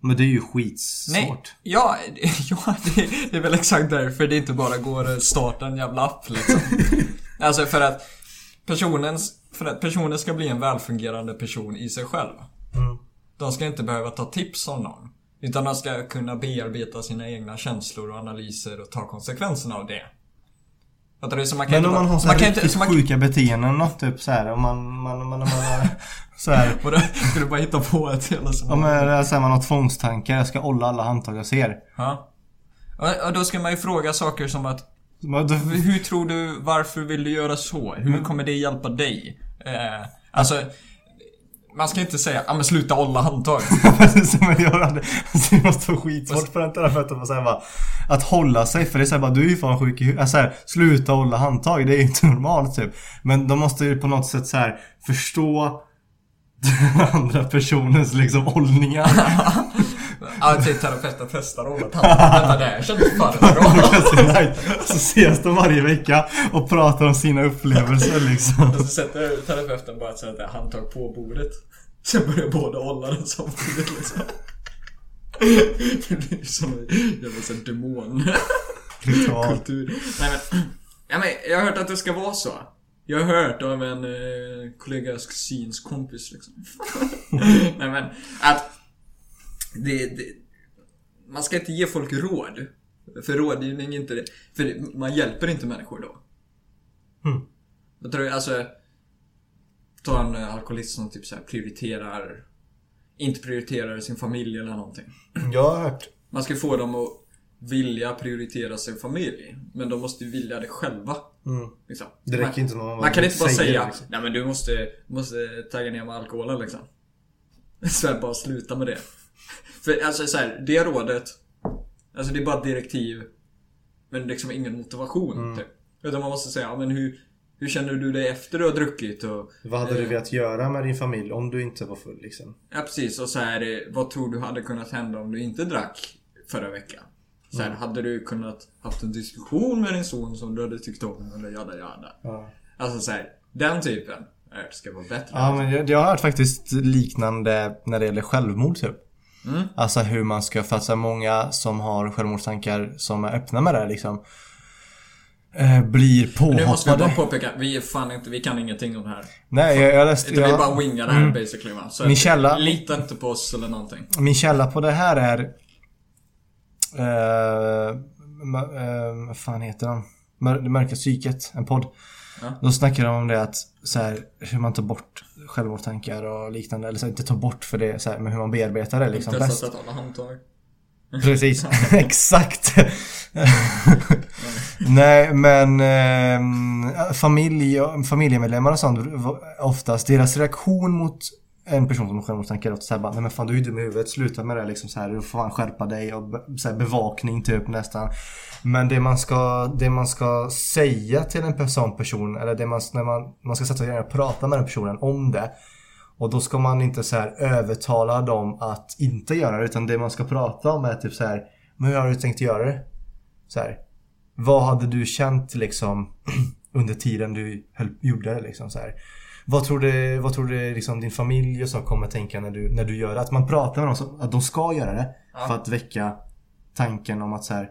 Speaker 1: Men det är ju skitsvårt.
Speaker 2: Nej, ja, ja det, det är väl exakt därför det inte bara går att starta en jävla app liksom. Alltså för att personens, för att personen ska bli en välfungerande person i sig själv.
Speaker 1: Mm.
Speaker 2: De ska inte behöva ta tips av någon. Utan de ska kunna bearbeta sina egna känslor och analyser och ta konsekvenserna av det. Fattar du? Så man kan
Speaker 1: Men om man har så
Speaker 2: man inte-
Speaker 1: riktigt
Speaker 2: så man-
Speaker 1: sjuka beteenden och typ så här, om man, man, man, man, man så här,
Speaker 2: Vadå? Ska du bara hitta på ett hela
Speaker 1: man, det är så här, man har tvångstankar, jag ska olla alla handtag jag ser.
Speaker 2: Ja. Och, då ska man ju fråga saker som att
Speaker 1: Men
Speaker 2: Hur tror du, varför vill du göra så? Hur kommer det hjälpa dig? Eh, alltså, man ska inte säga, ja men sluta hålla handtag.
Speaker 1: som jag gör. Alltså, det måste vara skitsvårt på den terapeuten att säga Att hålla sig, för det är såhär bara du är ju fan sjuk i huvudet. Alltså, här, sluta hålla handtag, det är ju inte normalt typ. Men de måste ju på något sätt så här förstå den andra personens liksom hållningar.
Speaker 2: Ja, till terapeuten testar. Vänta, det här känns fan bra.
Speaker 1: så ses de varje vecka och pratar om sina upplevelser liksom.
Speaker 2: Och så sätter terapeuten bara ett sånt där handtag på bordet. Sen börjar båda hålla den samtidigt liksom. Det blir som en jävla sån demon. Kultur. Nej men, ja, men jag har hört att det ska vara så. Jag har hört av en eh, kollegas kusins kompis liksom. Nej men, att det, det, man ska inte ge folk råd. För rådgivning är inte det. För man hjälper inte människor då.
Speaker 1: Mm.
Speaker 2: Jag tror, alltså, ta en eh, alkoholist som typ så här prioriterar, inte prioriterar sin familj eller någonting.
Speaker 1: Jag har hört.
Speaker 2: Man ska få dem att vilja prioritera sin familj. Men de måste ju vilja det själva.
Speaker 1: Mm.
Speaker 2: Liksom.
Speaker 1: Det räcker
Speaker 2: man,
Speaker 1: inte vad
Speaker 2: Man kan inte bara säga
Speaker 1: liksom.
Speaker 2: Nej men du måste, måste tagga ner med alkoholen liksom. Så bara sluta med det. För alltså så här, det rådet Alltså det är bara direktiv Men liksom ingen motivation
Speaker 1: Mm.
Speaker 2: typ. Utan man måste säga, ja, men hur Hur känner du dig efter du har druckit och
Speaker 1: Vad hade du
Speaker 2: eh,
Speaker 1: velat göra med din familj om du inte var full liksom?
Speaker 2: Ja precis och så här, eh, vad tror du hade kunnat hända om du inte drack förra veckan? Så
Speaker 1: Mm.
Speaker 2: här, hade du kunnat haft en diskussion med din son som du hade tyckt om eller jada jada.
Speaker 1: Ja.
Speaker 2: Alltså så här, den typen är, ska vara bättre.
Speaker 1: Ja men jag, jag har hört faktiskt liknande när det gäller självmord typ.
Speaker 2: Mm.
Speaker 1: Alltså hur man ska, för att så många som har självmordstankar som är öppna med det liksom. Eh, blir
Speaker 2: Nu måste vi bara
Speaker 1: påhoppade.
Speaker 2: påpeka, vi är fan inte, vi kan ingenting om det här.
Speaker 1: Nej jag, jag läste,
Speaker 2: Utan vi
Speaker 1: jag,
Speaker 2: bara wingar det här basically va. Så
Speaker 1: Min källa-
Speaker 2: Lita inte på oss eller någonting.
Speaker 1: min källa på det här är... Ma- eh, vad fan heter? Mör, det mörka psyket, en podd.
Speaker 2: Ja.
Speaker 1: Då snackar de om det att så här, hur man tar bort självmordstankar och liknande. Eller så inte tar bort för det, så här, men hur man bearbetar det liksom bäst.
Speaker 2: Testat att hålla handtag.
Speaker 1: Precis, exakt. Nej men eh, familj, familjemedlemmar och sånt, oftast deras reaktion mot en person som har självmordstankar är ofta såhär bara, nej men fan du är ju dum i huvudet, sluta med det liksom så här, du får fan skärpa dig och så här, bevakning typ nästan. Men det man ska, det man ska säga till en sån person eller det man, när man, man ska sätta sig ner och prata med den personen om det. Och då ska man inte så här övertala dem att inte göra det utan det man ska prata om är typ så här Men hur har du tänkt göra det? Så här, Vad hade du känt liksom under tiden du höll, gjorde det liksom så här. Vad tror du, vad tror du liksom din familj och så kommer tänka när du, när du gör det? Att man pratar med dem så att de ska göra det
Speaker 2: Ja.
Speaker 1: för att väcka tanken om att så här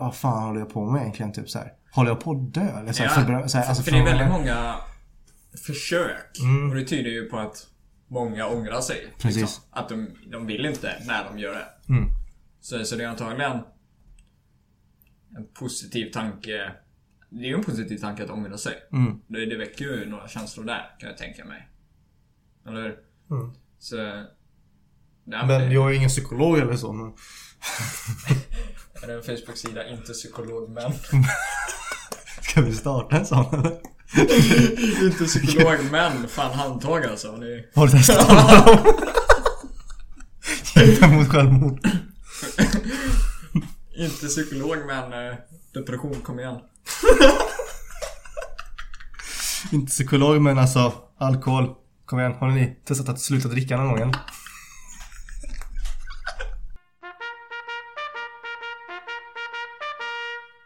Speaker 1: Vad fan håller jag på med egentligen? Typ så här. Håller jag på att dö? Eller så här, förbra- så här, alltså
Speaker 2: för det är väldigt många försök.
Speaker 1: Mm.
Speaker 2: Och det tyder ju på att många ångrar sig.
Speaker 1: Precis.
Speaker 2: Liksom. Att de, de vill inte när de gör det.
Speaker 1: Mm.
Speaker 2: Så, så det är antagligen en positiv tanke. Det är ju en positiv tanke att ångra sig.
Speaker 1: Mm.
Speaker 2: Det, det väcker ju några känslor där, kan jag tänka mig. Eller hur?
Speaker 1: Mm.
Speaker 2: Så... Ja,
Speaker 1: Men
Speaker 2: det,
Speaker 1: jag är ingen psykolog eller så men
Speaker 2: Är det en Facebook-sida, inte psykolog men...
Speaker 1: Ska vi starta en sån eller?
Speaker 2: inte psykolog men, fan handtag alltså. Ni...
Speaker 1: Har du testat dem? Hjälpa mot självmord.
Speaker 2: Inte psykolog men eh, depression, kom igen.
Speaker 1: Inte psykolog men alltså alkohol. Kom igen, har ni testat att sluta dricka någon gång än?